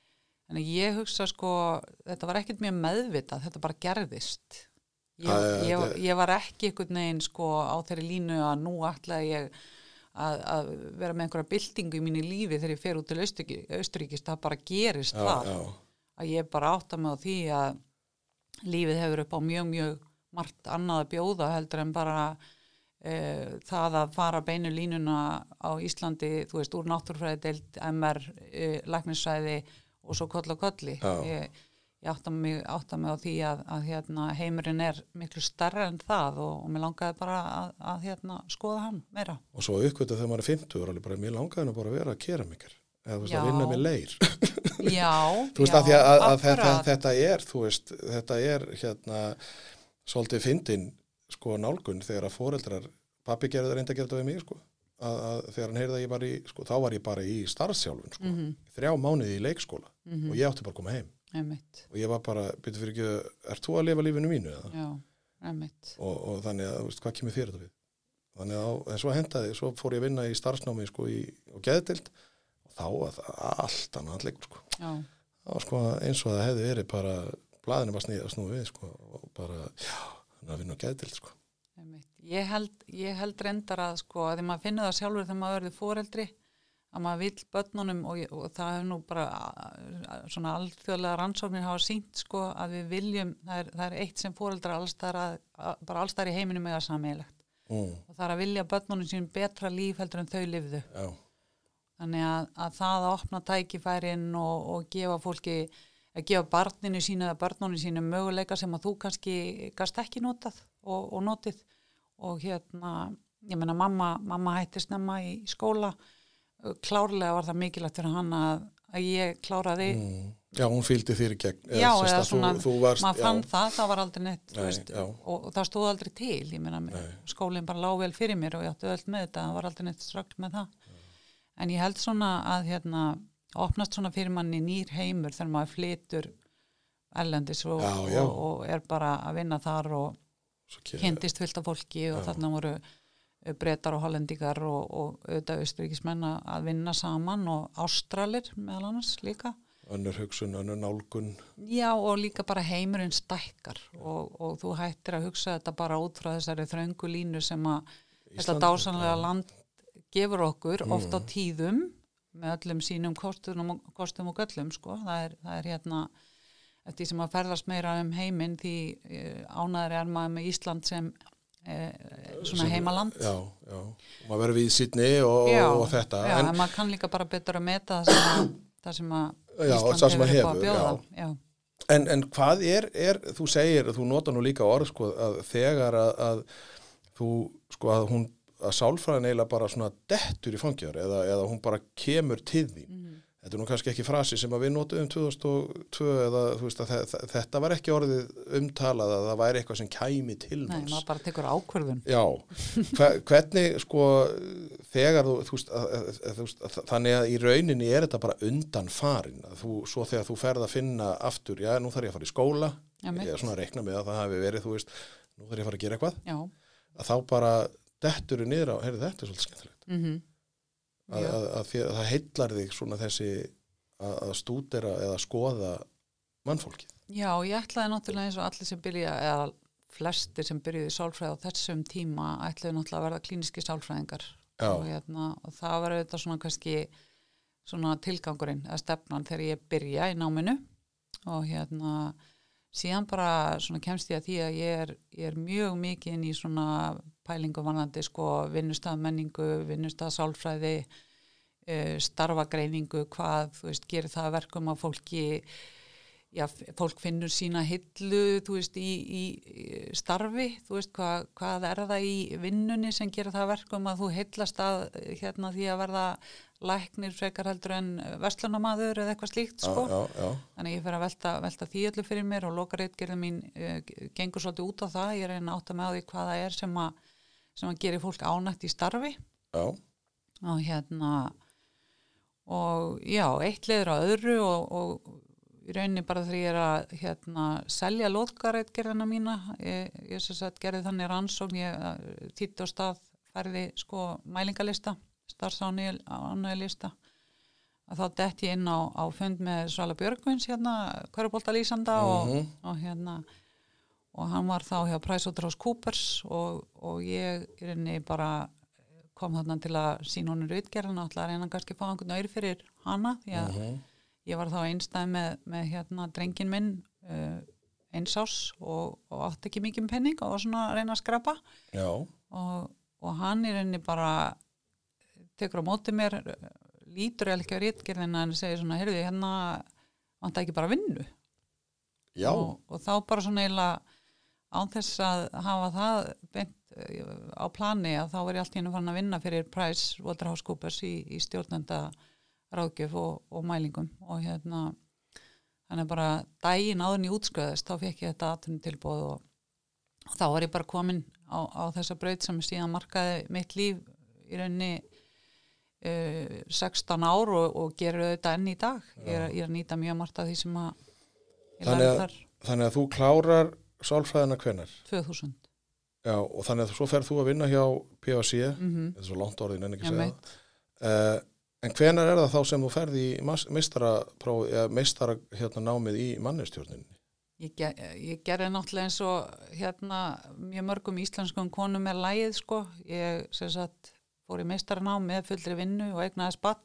Speaker 2: þannig ég hugsa sko þetta var ekkert mjög meðvitað þetta bara gerðist ég,
Speaker 1: Það
Speaker 2: ég, ég var ekki einhvern veginn sko á þeirri línu að nú ætlaði ég að, að vera með einhverja byltingu í mínu lífi þegar ég fer út til Austuríkis það bara gerist
Speaker 1: já,
Speaker 2: þar.
Speaker 1: já,
Speaker 2: að ég bara átta mig á því að lífið hefur upp á mjög, mjög margt annað að bjóða heldur en bara e, það að fara beinu línuna á Íslandi, þú veist, úr náttúrfræði deild, MR, e, læknissvæði og svo koll og kolli. Ég, ég átta mig, átta mig á því að, að hérna, heimurinn er miklu starra en það og, og mér langaði bara að, að hérna, skoða hann meira.
Speaker 1: og svo uppkvötu þegar maður er 50 er alveg bara, mér langaði nú bara að vera að kera mikil eða þú veist,
Speaker 2: Já.
Speaker 1: að vinna með leir
Speaker 2: Já,
Speaker 1: þú veist,
Speaker 2: já,
Speaker 1: að að, að þetta, þetta er þú veist, þetta er hérna svolítið fyndin sko nálgun þegar að foreldrar pappi gerði það reynda að gera þetta við mig sko að, að þegar hann heyrði að ég var í, sko, þá var ég bara í starfsjálfun sko,
Speaker 2: Mhm.
Speaker 1: þrjá mánuði í leikskóla
Speaker 2: Mhm.
Speaker 1: og ég átti bara að koma heim
Speaker 2: Einmitt,
Speaker 1: og ég var bara, byrju fyrir ekki, ert þú að lifa lífinu mínu
Speaker 2: já,
Speaker 1: og, og þannig að, veist, hvað kemur þér þetta við? Þannig að, en svo hendaði, svo fór ég að vinna í starfsnámi, sko, í, og geðdild og þá var það allt annað leikur, sko. Var sko eins og það hefði verið bara, blaðinu bara snýða snúið við, sko, og bara, já, þannig að vinna á geðdild, sko.
Speaker 2: Ég held, ég held reyndar að sko að því maður finnur það sjálfur þegar maður verður foreldri að maður vill börnunum og, og það hefur nú bara a- svona alþjóðlega rannsóknir hafa sínt sko að við viljum, það er, það er eitt sem foreldrar allstar að, að, bara allstar í heiminum með að sammeilegt
Speaker 1: Mm,
Speaker 2: og það er að vilja börnunum sínum betra líf heldur en þau lifðu.
Speaker 1: já,
Speaker 2: Þannig að, að það að opna tækifærin og, og gefa fólki að gefa barninu sínu eða börnuninu sínu möguleika sem að þú kannski gast ekki notað og, og notið. Og hérna, ég meina mamma, mamma hætti snemma í skóla klárlega var það mikilvægt fyrir hann að, að ég kláraði.
Speaker 1: Mm. Já, hún fylgdi þér í gegn
Speaker 2: Já, eða svona,
Speaker 1: þú, þú varst,
Speaker 2: maður
Speaker 1: já,
Speaker 2: fann það, það var aldrei neitt
Speaker 1: Nei,
Speaker 2: veist, og, og það stóð aldrei til ég meina, skólinn bara lág vel fyrir mér og ég átti öll með þetta, það var aldrei neitt strögl með það. En ég held svona að hérna, opnast svona fyrir manni nýr heimur þegar maður flytur erlendis og,
Speaker 1: Já, já.
Speaker 2: og, og er bara að vinna þar og kynntist fyllt af fólki og þarna voru breytar og hollendingar og, og auðvitað austuríkismenn að vinna saman og ástralir meðal annars líka
Speaker 1: önnur hugsun, önnur nálgun
Speaker 2: Já og líka bara heimurinn stækkar og, og þú hættir að hugsa þetta bara út frá þessari þröngu línu sem að þetta
Speaker 1: Ísland,
Speaker 2: dásanlega
Speaker 1: já.
Speaker 2: land gefur okkur oft á tíðum með öllum sínum kostum og, kostum og göllum sko. það, er, það er hérna eftir því sem að ferðast meira um heiminn því uh, ánæður er maður með Ísland sem svona
Speaker 1: Sem-
Speaker 2: heimaland.
Speaker 1: Já, já, og maður verður við sýtni og, og þetta
Speaker 2: já,
Speaker 1: en,
Speaker 2: en maður kann líka bara betur að meta það sem að, það sem að Ísland
Speaker 1: sem hefur,
Speaker 2: að bjóða. já.
Speaker 1: en, en hvað er, er þú segir, þú nota nú líka orð sko, að þegar að, að þú, sko, að hún að sálfræðin eiginlega bara svona dettur í fangjar eða, eða hún bara kemur til því
Speaker 2: Mhm.
Speaker 1: Þetta er nú kannski ekki frasi sem við notuðum 2002 eða þú veist að þe- þe- þetta var ekki orðið umtalað að það væri eitthvað sem kæmi til
Speaker 2: Nei,
Speaker 1: manns.
Speaker 2: maður bara tekur ákvörðun.
Speaker 1: Já, hve- hvernig sko þegar þú, þú, þú að, þannig að í rauninni er þetta bara undan farin að þú, svo þegar þú ferð að finna aftur, já, nú þarf ég að fara í skóla
Speaker 2: Já,
Speaker 1: ég er svona að reikna með að það hafi verið, þú veist nú þarf ég að fara að gera eitthvað,
Speaker 2: Já,
Speaker 1: að þá bara dettur þú niður á, heyrðu þetta er svolítið skemmtilegt.
Speaker 2: Mhm. Já.
Speaker 1: Að, að, að það heillar þig svona þessi að, að stúdera eða skoða mannfólkið.
Speaker 2: Já, ég ætlaði náttúrulega eins og allir sem byrja, eða flestir sem byrjuði í sálfræði á þessum tíma ætlaði náttúrulega að verða klíniski sálfræðingar. Og, hérna, og það var auðvitað svona kannski svona tilgangurinn eða stefnan þegar ég byrja í náminu. Og hérna síðan bara svona kemst ég að því að ég er, ég er mjög mikið inn í svona pælingu vanandi sko vinnustað menningu, vinnustað sálfræði uh, starfagreiningu, hvað þú veist, gerir það að verkum að fólki já, fólk finnur sína hillu, þú veist, í, í starfi, þú veist, hvað, hvað er það í vinnunni sem gerir það að verkum að þú hillast að hérna því að verða læknir frekar heldur en verslunamaður eða eitthvað slíkt, sko.
Speaker 1: já, já, já,
Speaker 2: Þannig að ég fer að velta, velta því öllu fyrir mér og lokareitgerðin mín uh, gengur svolítið út á það. Ég að reyna að átta með því hvað það er sem að, sem að gerir fólk ánætt í starfi
Speaker 1: já,
Speaker 2: og hérna og já, eitt leður á öðru og, og í rauninni bara þegar ég er að hérna, selja lóðgareitgerðina mína. Ég, ég sagt gerði þannig rannsókn ég týtti á stað færði sko mælingalista starfsánægilista að þá dett ég inn á, á fund með Svala Björgvins hérna, Körubolta Lýsanda og, og hérna og hann var þá hjá PricewaterhouseCoopers og, og ég í rauninni bara kom þarna til að sína honum rautgerðan og ætla að reyna kannski fá einhvern auður fyrir hana því að ég var þá einstæð með, með hérna drengin minn uh, einsás og, og átti ekki mikið penning og var svona að reyna að skrapa. Og, og hann í rauninni bara tekur á móti mér uh, lítur ekki á rautgerðina en segir svona, heyrðu, hérna vant ekki bara vinnu? Og, og þá bara svona eiginlega án þess að hafa það beint eh, á plani að þá er ég allt hennu fann að vinna fyrir Price Waterhouse-Coopers í, í stjórnenda ráðgjöf og, og mælingum og hérna þannig bara daginn áður en ég útsköðist þá fekk ég þetta aðtunum tilbúð og, og þá var ég bara komin á, á þessa braut sem síðan markaði mitt líf í rauninni uh, 16 ár og, og gerur þetta enn í dag. Ég er, ég er að nýta mjög margt af því sem að ég lærði
Speaker 1: að-
Speaker 2: þar.
Speaker 1: þannig að þú klárar sálfræðina hvenar
Speaker 2: 2000
Speaker 1: Já, og þannig að svo ferð þú að vinna hjá PHC,
Speaker 2: mm
Speaker 1: þetta er svo langt orðin en ekki segja. Uh, en hvenar er það þá sem þú ferð í meistara hérna námið í mannestjórninni?
Speaker 2: Ég, ge ég gerði náttúrulega eins og hérna mjög mörgum íslenskum konum er lægið sko. Ég sem sagt fór í meistaranám með fullri vinnu og eignaði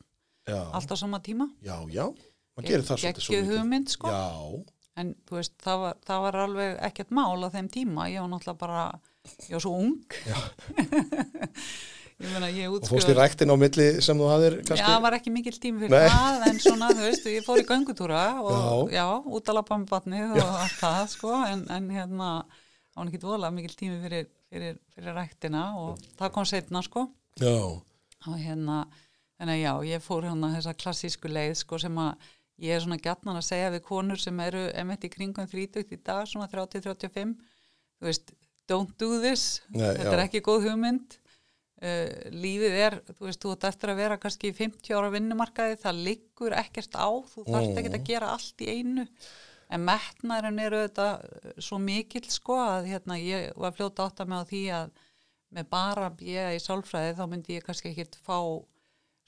Speaker 1: Já,
Speaker 2: allt á sama tíma.
Speaker 1: já, já, maður gerir það svolítið svo
Speaker 2: Gekkið hugmynd sko.
Speaker 1: Já,
Speaker 2: En þú veist, það var, það var alveg ekkert mál á þeim tíma. Ég var náttúrulega bara, ég var svo ung. ég
Speaker 1: og fórst í ræktin á milli sem þú hafðir
Speaker 2: Já,
Speaker 1: kannski
Speaker 2: það var ekki mikill tími fyrir
Speaker 1: Nei.
Speaker 2: það, en svona, þú veist, ég fór í göngutúra og
Speaker 1: Já.
Speaker 2: já, út að lappa með batnið og allt það, sko, en, en hérna, var ekki dvolega mikill tími fyrir, fyrir, fyrir ræktina og það kom setna, sko,
Speaker 1: já,
Speaker 2: og hérna, að já, ég fór hérna þessa klassísku leið, sko, sem að ég er svona gætnan að segja við konur sem eru emitt í kringum 30 í dag, svona 30-35, þú veist, don't do this,
Speaker 1: Nei,
Speaker 2: þetta
Speaker 1: já.
Speaker 2: er ekki góð hugmynd, uh, lífið er, þú veist, þú ert eftir að vera kannski í 50 ára vinnumarkaði, það liggur ekkert á, þú þarft ekkert að gera allt í einu, en metnaðurinn eru þetta svo mikill sko að hérna ég var fljóta átt að með á því að með bara bjöða í sálfræði þá myndi ég kannski ekkert fá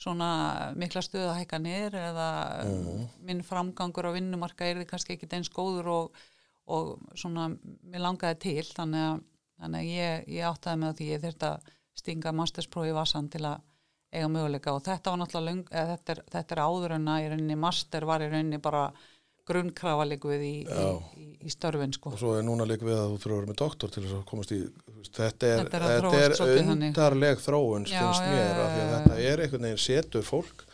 Speaker 2: svona mikla stöðahækanir eða minn framgangur á vinnumarka er kannski ekkert eins góður og, og svona mér langaði til. Þannig að, þannig að ég, ég áttaði með því ég þurfti að stinga mastersprófi í vassan til að eiga möguleika og þetta var náttúrulega löng, eða, þetta, er, þetta er áður en að í rauninni master var í rauninni bara grunnkrafa líkuð í, í, í, í störfin sko.
Speaker 1: og svo er núna líka við að þú þurfa að vera með doktor til þess að komast í þetta er,
Speaker 2: Þetta er
Speaker 1: þetta er
Speaker 2: svolítið þannig.
Speaker 1: undarleg þróun finnst mér af því að þetta er einhvern veginn setur fólk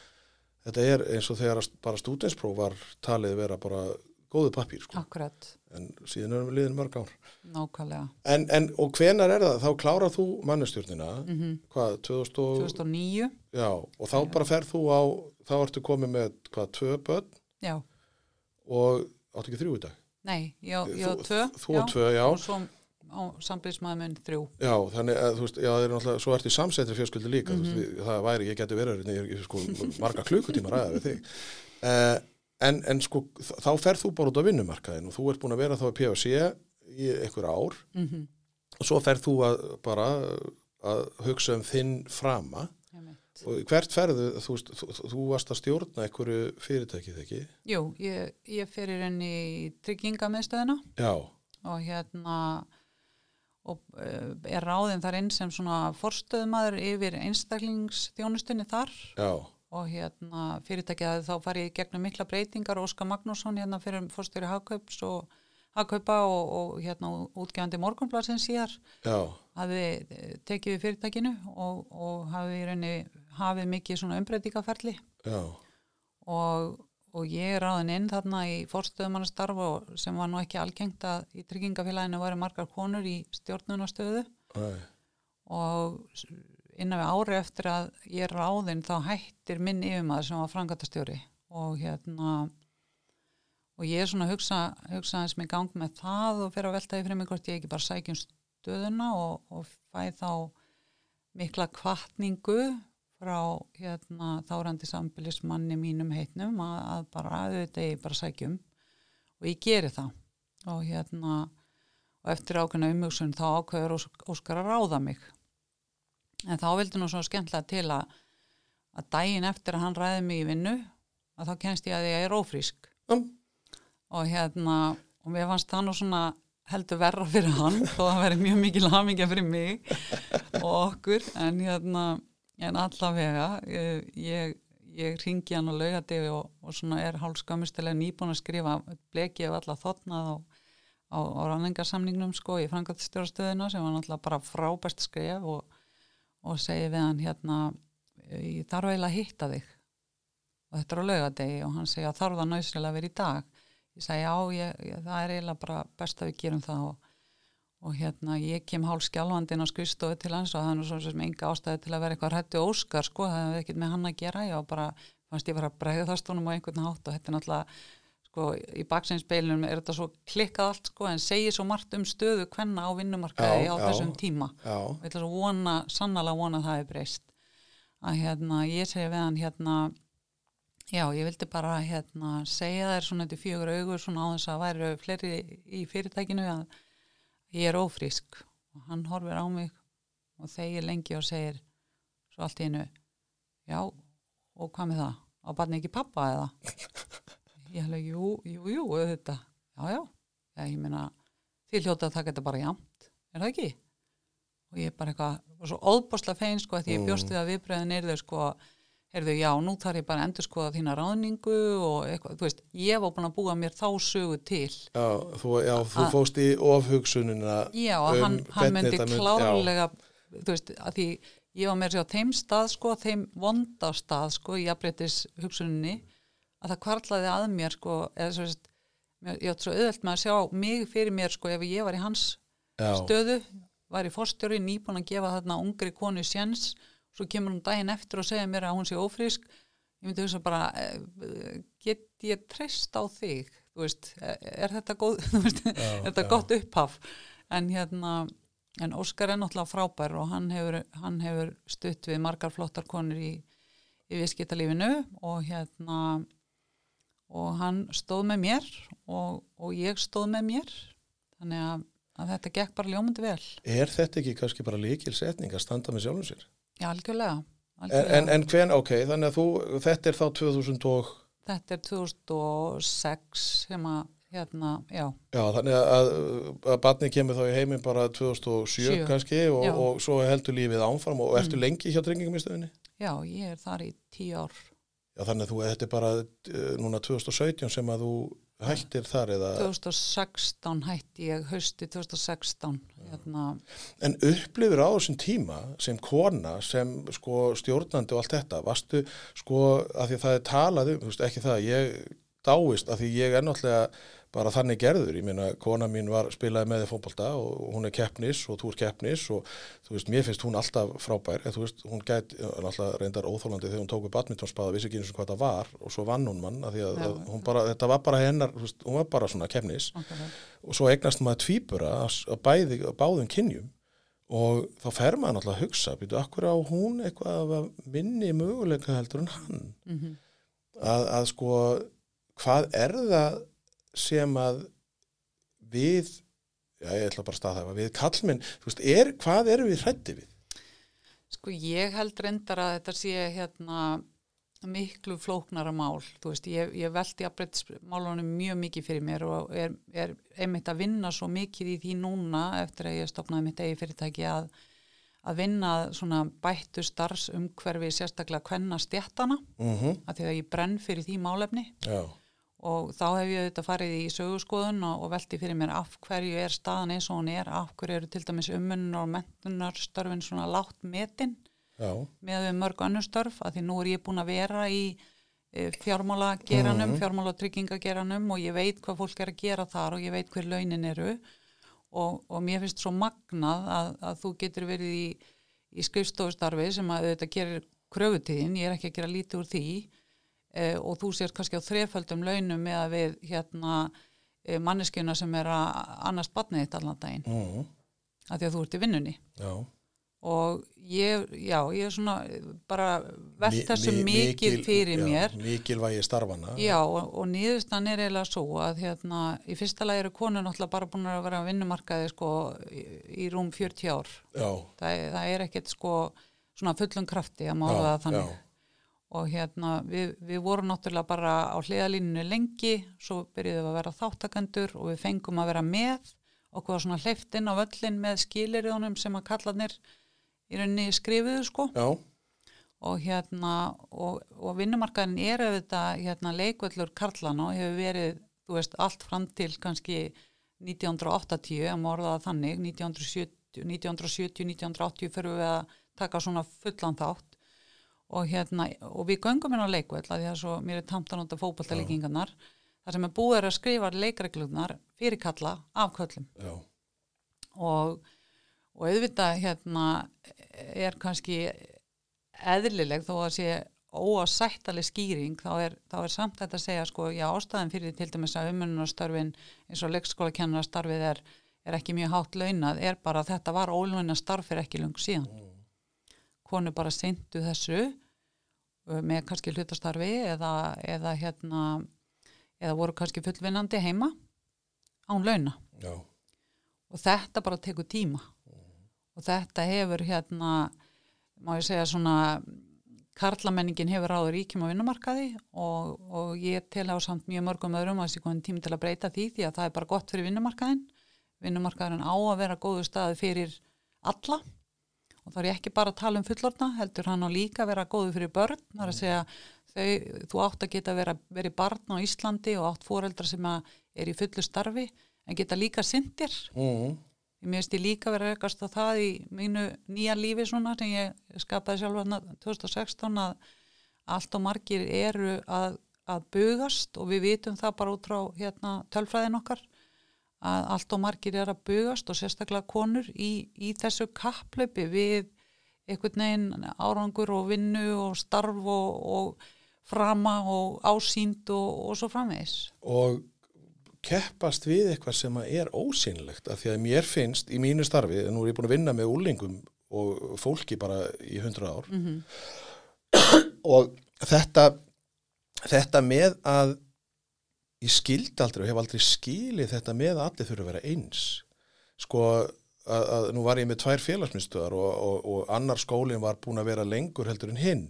Speaker 1: þetta er eins og þegar bara stúdenspróf var talið vera bara góðu pappír sko.
Speaker 2: Akkurat,
Speaker 1: en síðan erum við liðin mörg ár
Speaker 2: nákvæmlega.
Speaker 1: en, en og hvenar er það, þá klárað þú mannustjórnina,
Speaker 2: Mm
Speaker 1: hvað 2000 og,
Speaker 2: 2009,
Speaker 1: já, og þá bara ferð þú á, þá ertu komið með hvað, tvö börn
Speaker 2: já,
Speaker 1: og áttu ekki þrjú í dag
Speaker 2: nei, ég á- ég á
Speaker 1: Þú-
Speaker 2: tvö,
Speaker 1: þú á tvö, já.
Speaker 2: og svo á samblísmaður minn þrjú.
Speaker 1: Já, þannig að þú veist, já, það er náttúrulega, svo ertu í samsetri fjölskyldu líka,
Speaker 2: Mhm.
Speaker 1: þú veist, við, það væri, ég geti verið, ég er sko marga klukkutíma að ræða við þig. Uh, en, en sko, þá ferð þú bara út á vinnumarkaðin og þú ert búin að vera þá í PFC í einhver ár.
Speaker 2: Mm
Speaker 1: og svo ferð þú að bara að hugsa um þinn frama. Og hvert ferðu, þú þú, þú, varst að stjórna einhverju fyrirtækið ekki?
Speaker 2: Jú, ég, ég fer í rauninni í tryggingamiðstöðina.
Speaker 1: Já,
Speaker 2: og hérna og uh, er ráðin þar inn sem svona forstöðumadur yfir einstaklingsþjónustunni þar.
Speaker 1: Já,
Speaker 2: og hérna fyrirtækið þá farið í gegnum mikla breytingar. Óskar Magnússon hérna fyrir fórstjóri Hagkaups og Hagkaupa og, og hérna útgefandi morgunbladsins síðar
Speaker 1: já,
Speaker 2: hafði eh, tekið við fyrirtækinu og, og hafði í rauninni hafið mikið svona umbreytingaferli og, og ég er ráðin inn þarna í fórstöðumannastarf og sem var nú ekki algengt að í tryggingafélaginu varu margar konur í stjórnunastöðu og innan við ári eftir að ég er ráðin þá hættir minn yfirmaður sem var frangatastjóri og hérna og ég er svona að hugsa, hugsa eins með gang með það og fyrir að velta því fyrir mig hvort ég ekki bara sækjum stöðuna og, og fæ þá mikla kvartningu frá hérna þárandi sambilismanni mínum heitnum að, að bara auðvitað ég bara sækjum og ég geri það. Og hérna og eftir ákveðna umhugsun þá ákveður Ós- Óskar að ráða mig en þá vildi nú svo skemmtilega til að að daginn eftir að hann ræði mig í vinnu að þá kennst ég að ég er ófrísk.
Speaker 1: Um,
Speaker 2: og hérna og mér fannst það nú svona heldur verra fyrir hann þó að það veri mjög mikil hamingja fyrir mig og okkur. En hérna en allavega ég, ég, ég ringi hann og laugadegi og, og svona er hálfskömmustilega nýbúin að skrifa bleki ef alla þotnað á, á, á ranningarsamningnum sko í frangatstjórastöðuna sem var náttúrulega bara frábært skref og, og segi við hann hérna ég þarf eiginlega að hitta þig. Og þetta er á laugadegi og hann segi að þarf það nöðslega að vera í dag? Ég sagði já, ég, ég, það er eiginlega bara best að við gerum það og, og hérna ég kem hálf skjálfandinn á skrifstofu til hans og það er nú svo sem enga ástæði til að vera eitthvað hrættu óskar sko, það hefði ekkert með hann að gera. Ég var bara, fannst ég bara að bregða það stónum á einhvern hátt og þetta er náttúrulega sko, í baksinspeilunum er þetta svo klikkað allt sko, en segir svo margt um stöðu hvenna á vinnumarkaði
Speaker 1: Já,
Speaker 2: á
Speaker 1: já.
Speaker 2: þessum tíma og ég ætla svo vona, sannlega vona að það hefur breyst að hérna, ég segi við hann hérna, já, ég vildi bara hérna, segja þær svona til fjögur augur svona á þess að væri fleiri í fyrirtækinu að ég er ófrísk og hann horfir á mig og þegir lengi og segir svo allt í einu já, og hvað með það? Á barni ekki pappa eða? Ég hefði, jú, jú, jú, þetta já, já, já, ég meina þið hljóta að taka þetta bara jamt er það ekki? og ég bara eitthvað, var svo óðbásla fein sko, því ég bjóst við að viðbröðin er þau sko, heyrðu, já, nú þarf ég bara að endur skoða þína ráðningu og eitthvað, þú veist, ég var búin að búa mér þá sögu til.
Speaker 1: Já, þú, já, þú
Speaker 2: Að-
Speaker 1: fóst í ofhugsunina
Speaker 2: já, og
Speaker 1: um
Speaker 2: hann, hann myndi klárlega þú veist, að því ég var með sér á þeim stað sko, þeim vonda stað sko í jafnbreytis hugsuninni að það kvarlaði að mér sko eða svo veist, ég átt svo auðvelt með að sjá mig fyrir mér sko ef ég var í hans
Speaker 1: Já.
Speaker 2: stöðu, var í fórstjóri nýbúin að gefa þarna ungri konu sjens svo kemur hún daginn eftir og segja mér að hún sé ófrísk ég myndi hugsa bara eh, get ég treyst á þig þú veist, er, er þetta góð veist, er þetta
Speaker 1: já.
Speaker 2: gott upphaf en hérna en Óskar er náttúrulega frábær og hann hefur, hann hefur stutt við margar flottar konur í, í viðskiptalífinu og hérna og hann stóð með mér og, og ég stóð með mér. Þannig að, að þetta gekk bara ljómandi vel.
Speaker 1: Er þetta ekki kannski bara líkil setning að standa með sjálfum sér?
Speaker 2: Já, algjörlega,
Speaker 1: En,
Speaker 2: algjörlega.
Speaker 1: en, en hven, ok, þannig að þú, þetta er þá 2000 og,
Speaker 2: Þetta er 2006 sem að hérna, já,
Speaker 1: já, þannig að, að barni kemur þá í heiminn bara 2007
Speaker 2: Sjö.
Speaker 1: kannski og, og svo heldur lífið ámfram og ertu lengi hjá trengingum
Speaker 2: já, ég er þar í tíu ár
Speaker 1: Já, þannig að þú, þetta er bara uh, núna 2017 sem að þú hættir þar eða,
Speaker 2: 2016 hætti ég hausti 2016 hérna,
Speaker 1: en upplifir á þessum tíma sem kona, sem sko stjórnandi og allt þetta, varstu sko að því að það er talað um, ekki það, ég dáist að því ég er náttúrulega bara þannig gerður, ég meina kona mín var spilaði með þið fótbolta og hún er keppnis og þú er keppnis og þú veist, mér finnst hún alltaf frábær, en þú veist, hún gæti alltaf reyndar óþólandi þegar hún tók við badmintonspáða, vissi ekki eins og hvað það var og svo vann hún mann, að því að, að hún bara, þetta var bara hennar, veist, hún var bara svona keppnis.
Speaker 2: Okkur,
Speaker 1: og svo eignast maður tvíbura á bæði, á báðum kynjum og þá fer maður náttúrulega að hugsa býtu, akkur á hún eitthvað af minni möguleika heldur en hann?
Speaker 2: Mm
Speaker 1: að, að sko hvað er það sem að við já ég ætla bara að staða það við kallmenn, þú veist, er, hvað erum við hrætti við?
Speaker 2: Sko ég held reyndar að þetta sé hérna miklu flóknara mál, þú veist, ég, ég veldi að breytismálunum mjög mikið fyrir mér og er, er einmitt að vinna svo mikið í því núna eftir að ég stopnaði mitt eigi fyrirtæki að, að vinna svona bættu starfsumhverfi sérstaklega kvenna stjættana,
Speaker 1: Mm
Speaker 2: að því að ég brenn fyrir því málefni.
Speaker 1: Já,
Speaker 2: og þá hef ég þetta farið í sögurskoðun og, og velti fyrir mér af hverju er staðan eins og hún er, af hverju eru til dæmis ummunnar og mentunarstörfin svona látt metin
Speaker 1: já,
Speaker 2: með mörg önnur störf að því nú er ég búin að vera í e, fjármálageranum,
Speaker 1: Mhm.
Speaker 2: fjármála tryggingageranum og ég veit hvað fólk er að gera þar og ég veit hver launin eru og, og mér finnst svo magnað að, að þú getur verið í, í skrifstofustarfi sem að þetta gerir kröfutíðin, ég er ekki að gera lítið úr því e, og þú sér kannski á þreföldum launum með að við hérna e, manneskjuna sem er að annars batnið þitt allan daginn,
Speaker 1: mm
Speaker 2: að því að þú ert í vinnunni.
Speaker 1: Já.
Speaker 2: og ég, já, ég er svona bara velt
Speaker 1: Mi-
Speaker 2: þessu
Speaker 1: mi-
Speaker 2: mikið
Speaker 1: mikil-
Speaker 2: fyrir
Speaker 1: já,
Speaker 2: mér.
Speaker 1: Mikilvægi starfana.
Speaker 2: já, og, og nýðustan er eiginlega svo að hérna, í fyrsta lagi eru konur náttúrulega bara búin að vera að vinnumarkaði sko í, í rúm 40 ár.
Speaker 1: Já,
Speaker 2: það, er- er ekkert sko svona fullum krafti að mála það þannig.
Speaker 1: já.
Speaker 2: Og hérna við, við vorum náttúrulega bara á hliðalínunu lengi svo byrjuðum við að vera þáttakendur og við fengum að vera með okkur var svona hleyft inn á völlin með skiliriðunum sem að kallarnir í rauninni skrifuðu sko.
Speaker 1: Já,
Speaker 2: og hérna og, og vinnumarkaðin er auðvitað hérna leikvöllur karlana og hefur verið veist allt fram til kannski 1980 að morða það þannig 1970, 1970 1980 fyrir við að taka svona fullan þátt og hérna og við göngum inn á leikvöll að því að svo mér er tamt að nota fótboltalíkingarnar. Þar sem er búið er að skrifa leikreglunar fyrir kalla af köllum.
Speaker 1: Já,
Speaker 2: og, og auðvitað hérna er kannski eðlileg þó að sé óasættaleg skýring þá er, þá er samt þetta að segja sko já ástæðan fyrir til dæmis að umönnunarstörfin eins og leikskólakennarastarfið er, er ekki mjög hátt launað er bara að þetta var ólunna starf fyrir ekki lung síðan konu bara seintu þessu með kannski hlutastarfi eða, eða hérna eða voru kannski fullvinnandi heima án launa.
Speaker 1: Já,
Speaker 2: og þetta bara tekur tíma. Og þetta hefur hérna má ég segja svona karlamenningin hefur ráður ríkjum á vinnumarkaði og, og ég tel á samt mjög mörgum öðrum að þessi konin tími til að breyta því því að það er bara gott fyrir vinnumarkaðin vinnumarkaðin á að vera góðu staði fyrir alla og þá er ég ekki bara að tala um fullorna heldur hann á líka að vera góðu fyrir börn. Það er að segja þau, þú átt að geta vera, verið barn á Íslandi og átt foreldra sem er í fullu starfi en geta líka syndir.
Speaker 1: Mm,
Speaker 2: Ég minnst ég líka verið rekast á það í mínu nýja lífi svona sem ég skapaði sjálf hérna 2016 að allt og margir eru að, að bugast og við vitum það bara út frá hérna, tölfræðin okkar að allt og margir er að bugast og sérstaklega konur í, í þessu kapplöpi við einhvern veginn árangur og vinnu og starf og, og frama og ásýnd og, og svo framvegs.
Speaker 1: Og keppast við eitthvað sem er ósynlegt af því að mér finnst í mínu starfi, nú er ég búin að vinna með úlingum og fólki bara í hundra ár
Speaker 2: Mm -hmm.
Speaker 1: og þetta þetta með að ég skildi aldrei og hef aldrei skilið þetta með að allir þurfa að vera eins. Sko að, að nú var ég með tvær félagsmyndstöðar og, og, og annar skólinn var búin að vera lengur heldur en hinn.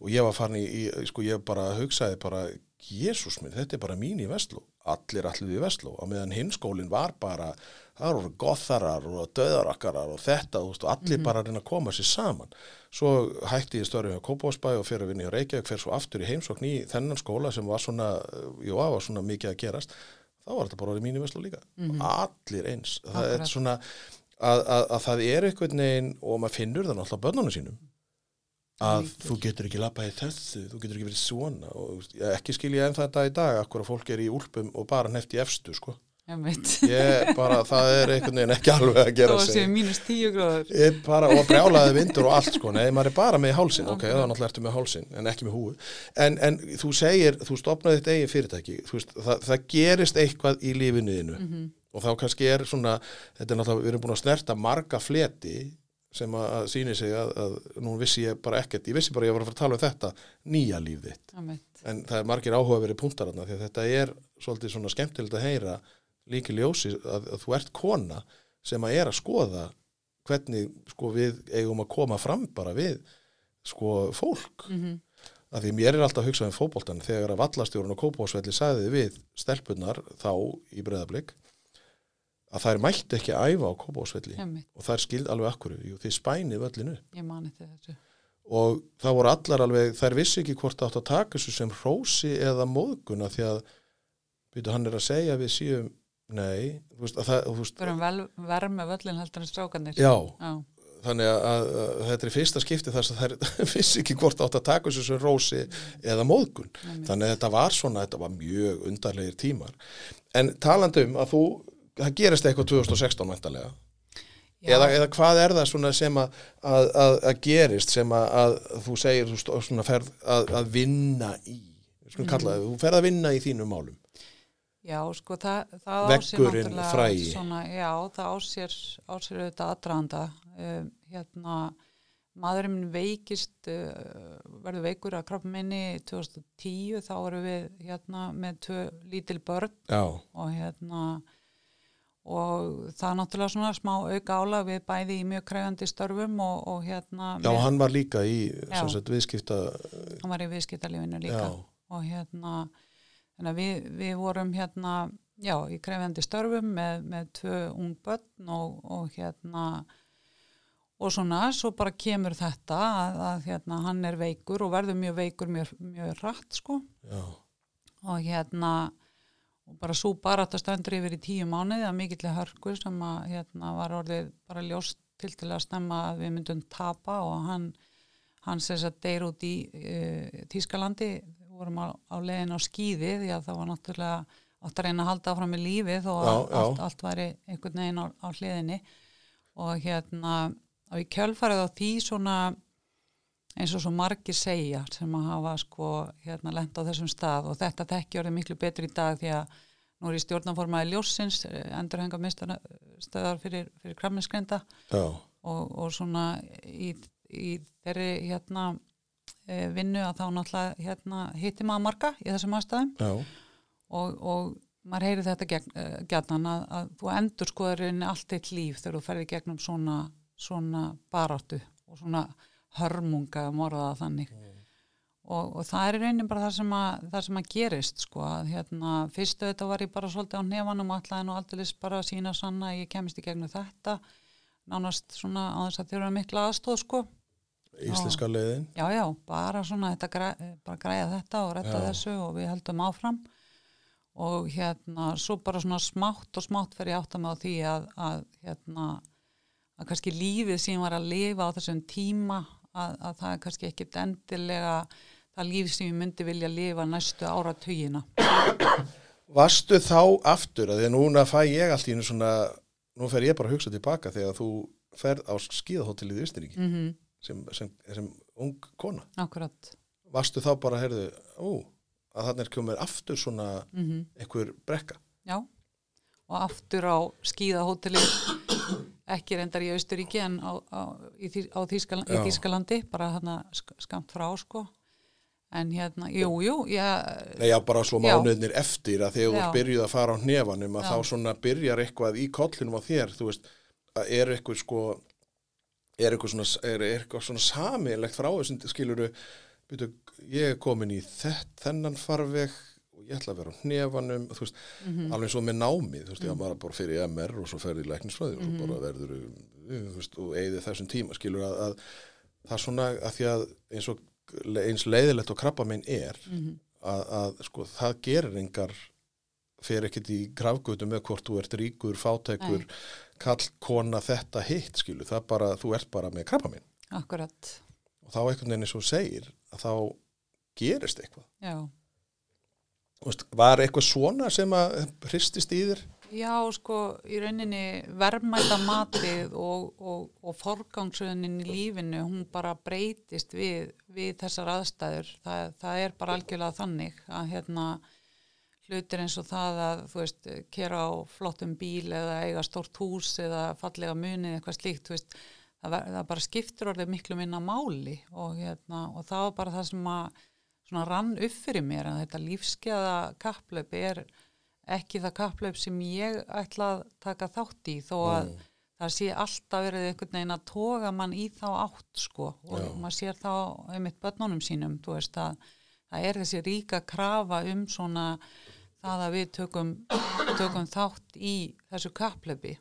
Speaker 1: Og ég var farin í, í sko ég bara hugsaði bara Jésús minn, þetta er bara mín í Vestló. Allir allir við Vestló, á meðan hinn skólinn var bara, það voru gotharar og döðarakkarar og þetta og allir bara að reyna að koma sér saman svo hætti ég störfum hjá Kópásbæ og fyrir að vinna í Reykjavík, fyrir svo aftur í heimsókn í þennan skóla sem var svona jú, var svona mikið að gerast þá var þetta bara orðið mín í Vestló líka allir eins, það er
Speaker 2: Akkurat.
Speaker 1: svona að, að, að það er einhvern veginn og maður finnur það náttúrulega börnunum sínum að
Speaker 2: Líka.
Speaker 1: þú getur ekki labbað í þessu, þú getur ekki verið svona og ég- ekki skil ég enn þetta í dag akkur að fólk er í úlpum og bara nefnt í efstu sko.
Speaker 2: Ég veit.
Speaker 1: ég bara, það er einhvern veginn ekki alveg að gera sig.
Speaker 2: séu mínus tíu gráður.
Speaker 1: Bara, og brjálaði vindur og allt sko, nei, maður er bara með hálsin, ok, þá náttúrulega ertu með hálsin en ekki með húu, en, en þú segir þú stopnaði þitt eigin fyrirtæki. Þú veist, það, það gerist eitthvað í lífinuðinu
Speaker 2: Mhm.
Speaker 1: og þá kannski er svona þetta er náttúrulega, við erum búin að snerta marga fleti sem að, síni sig að, að nú vissi ég bara ekkert, ég vissi bara ég var að fara að tala um þetta nýja líf þitt,
Speaker 2: veit.
Speaker 1: en það er margir áhuga verið punktar þarna því að þetta er svolítið svona skemmtilegt að heyra líki ljósi að, að þú ert kona sem að er að skoða hvernig sko við eigum að koma fram bara við sko fólk.
Speaker 2: Mm
Speaker 1: að því mér er alltaf að hugsa um fótboltan þegar að vallastjórun og kópásvelli sagði við stelpunar þá í breðablík að þær mætti ekki að æfa á kópásvelli og þær skild alveg akkur jú, þið spænið völlinu og það voru allar alveg þær vissi ekki hvort það átt að taka þessu sem hrósi eða móðguna því að byrju, hann er að segja við síum nei, þú veist, að það, þú veist,
Speaker 2: erum vel, verð með völlin heldur en strákanir.
Speaker 1: já,
Speaker 2: Já.
Speaker 1: þannig að, að, að þetta er fyrsta skipti þess að þær vissi ekki hvort átt að taka þessu sem rósi eða móðgun.
Speaker 2: Einmitt.
Speaker 1: þannig að þetta var svona, þetta var mjög undarlegir tímar. En talandi um að þú það gerist eitthvað 2016 mæntalega eða, eða hvað er það svona sem að, að, gerist sem að, að þú segir þú svona ferð að, að vinna í við skulum kalla það, þú ferð að vinna í þínum málum
Speaker 2: Já, sko, það, það
Speaker 1: Veggurinn.
Speaker 2: Svona, já, það á sér, á sér auðvitað aðdraðanda. Um, hérna, maðurinn minn veikist, uh, verður veikur að krabba minni 2010, þá erum við hérna með tvö lítil börn
Speaker 1: já,
Speaker 2: og hérna og það er náttúrulega svona smá auka álag við bæði í mjög kræfandi störfum og, og hérna
Speaker 1: já hann var líka í
Speaker 2: Já.
Speaker 1: sagt, viðskipta
Speaker 2: hann var í viðskiptalífinu líka
Speaker 1: já,
Speaker 2: og hérna þannig að við, við vorum hérna já, í krefjandi störfum með, með tvö ung börn og, og hérna og svona, svo bara kemur þetta að, að hérna hann er veikur og verður mjög veikur mjög, mjög rætt sko.
Speaker 1: Já,
Speaker 2: og hérna og bara svo bara þetta stöndur yfir í tíu mánuði að mikillega hörku sem að hérna var orðið bara ljóst til til að stemma að við myndum tapa og hann hann sem sagt deyr út í uh, Tískalandi, við vorum á, á leiðin á skýði því að það var náttúrulega átt að reyna að halda áfram með lífið og
Speaker 1: Já,
Speaker 2: allt,
Speaker 1: já.
Speaker 2: allt, allt væri einhvern veginn á, á hliðinni. Og hérna og í kjölfarið á því svona eins og svo margir segja sem að hafa sko hérna lent á þessum stað og þetta tekki orðið miklu betri í dag því að nú er í stjórnaformaði ljósins endurhenga stöðar fyrir, fyrir kramninskrenda
Speaker 1: já,
Speaker 2: og, og svona í, í þeirri hérna vinnu að þá náttúrulega hérna hitti maður marga í þessum aðstæðum. Og, og maður heyri þetta gegn, uh, gætnan að, að þú endur skoður inn allt eitt líf þegar þú ferði gegnum svona, svona baráttu og svona hörmunga um orðaða þannig. Og, og það er raunin bara það sem að, það sem að gerist sko að hérna fyrstu þetta var ég bara svolítið á nefanum og ætlaði nú aldrei bara sína sanna að ég kemist í gegnum þetta. Nánast svona á þess að þjóra mikla aðstóð sko
Speaker 1: íslenska leiðin.
Speaker 2: Já já, bara svona þetta græ, bara græja þetta og retta
Speaker 1: Já.
Speaker 2: þessu og við heldum áfram. Og hérna svo bara svona smátt og smátt fer ég átt að með á því að, að hérna að kannski lífið sem ég var að lifa á þessum tíma að, að það er kannski ekkit endilega það líf sem ég myndi vilja lifa næstu áratugina.
Speaker 1: Varstu þá aftur, að því að núna fæ ég allt í einu svona, nú fer ég bara að hugsa tilbaka þegar þú ferð á skíðahótelið í Östuríki
Speaker 2: mm -hmm.
Speaker 1: Sem, sem, sem ung kona.
Speaker 2: Akkurat
Speaker 1: Varstu þá bara, heyrðu, ó, að þannig er komið aftur svona
Speaker 2: mm
Speaker 1: einhver brekka.
Speaker 2: Já, og aftur á skíðahóteli ekki reyndar í Austuríki en á, á, í, á Þýskaland, í. Þýskalandi bara hérna sk- skamt frá sko en hérna, jú, jú ég,
Speaker 1: Nei, já, bara svo mánuðnir eftir að þegar þú byrjuð að fara á hnefanum að
Speaker 2: Já.
Speaker 1: þá svona byrjar eitthvað í kollinum á þér, þú veist, að er eitthvað sko, er eitthvað svona, er eitthvað svona samilegt frá þessum skiluru, byrju, ég er komin í þett, þennan farveg og ég ætla að vera á hnefanum, veist,
Speaker 2: mhm,
Speaker 1: alveg svo með námið, þú veist, ég var bara fyrir MR og svo ferði í læknisfræði og
Speaker 2: Mhm.
Speaker 1: svo bara verður, þú veist, og eigði þessum tíma, skilur að, að það er svona að því að eins og eins leiðilegt og krabba minn er,
Speaker 2: mhm,
Speaker 1: að, að sko, það gerir engar fer ekkit í grafgötu með hvort þú ert ríkur, fátækur
Speaker 2: Nei.
Speaker 1: Kall, kona, þetta hitt skilu, það bara, þú ert bara með krabba minn
Speaker 2: akkurat.
Speaker 1: Og þá einhvern veginn eins og segir að þá gerist eitthvað.
Speaker 2: Já,
Speaker 1: veist, var eitthvað svona sem að hristist í þér?
Speaker 2: Já, sko, í rauninni verðmæta matið og, og, og forgangsröðunin í lífinu, hún bara breytist við, við þessar aðstæður. Það, það er bara algjörlega þannig að hérna hlutir eins og það að, þú veist, kera á flottum bíl eða eiga stórt hús eða fallega munið eitthvað slíkt, þú veist, það, það bara skiptur orðið miklu minna máli og hérna, og það var bara það sem að svona rann upp fyrir mér að þetta lífskeiða kapplöp er ekki það kapplaup sem ég ætla að taka þátt í þó að
Speaker 1: Mm.
Speaker 2: það sé alltaf verið einhvern veginn að toga mann í þá átt sko og
Speaker 1: Já.
Speaker 2: maður sér þá einmitt börnunum sínum, þú veist að það er þessi ríka krafa um svona það að við tökum, tökum þátt í þessu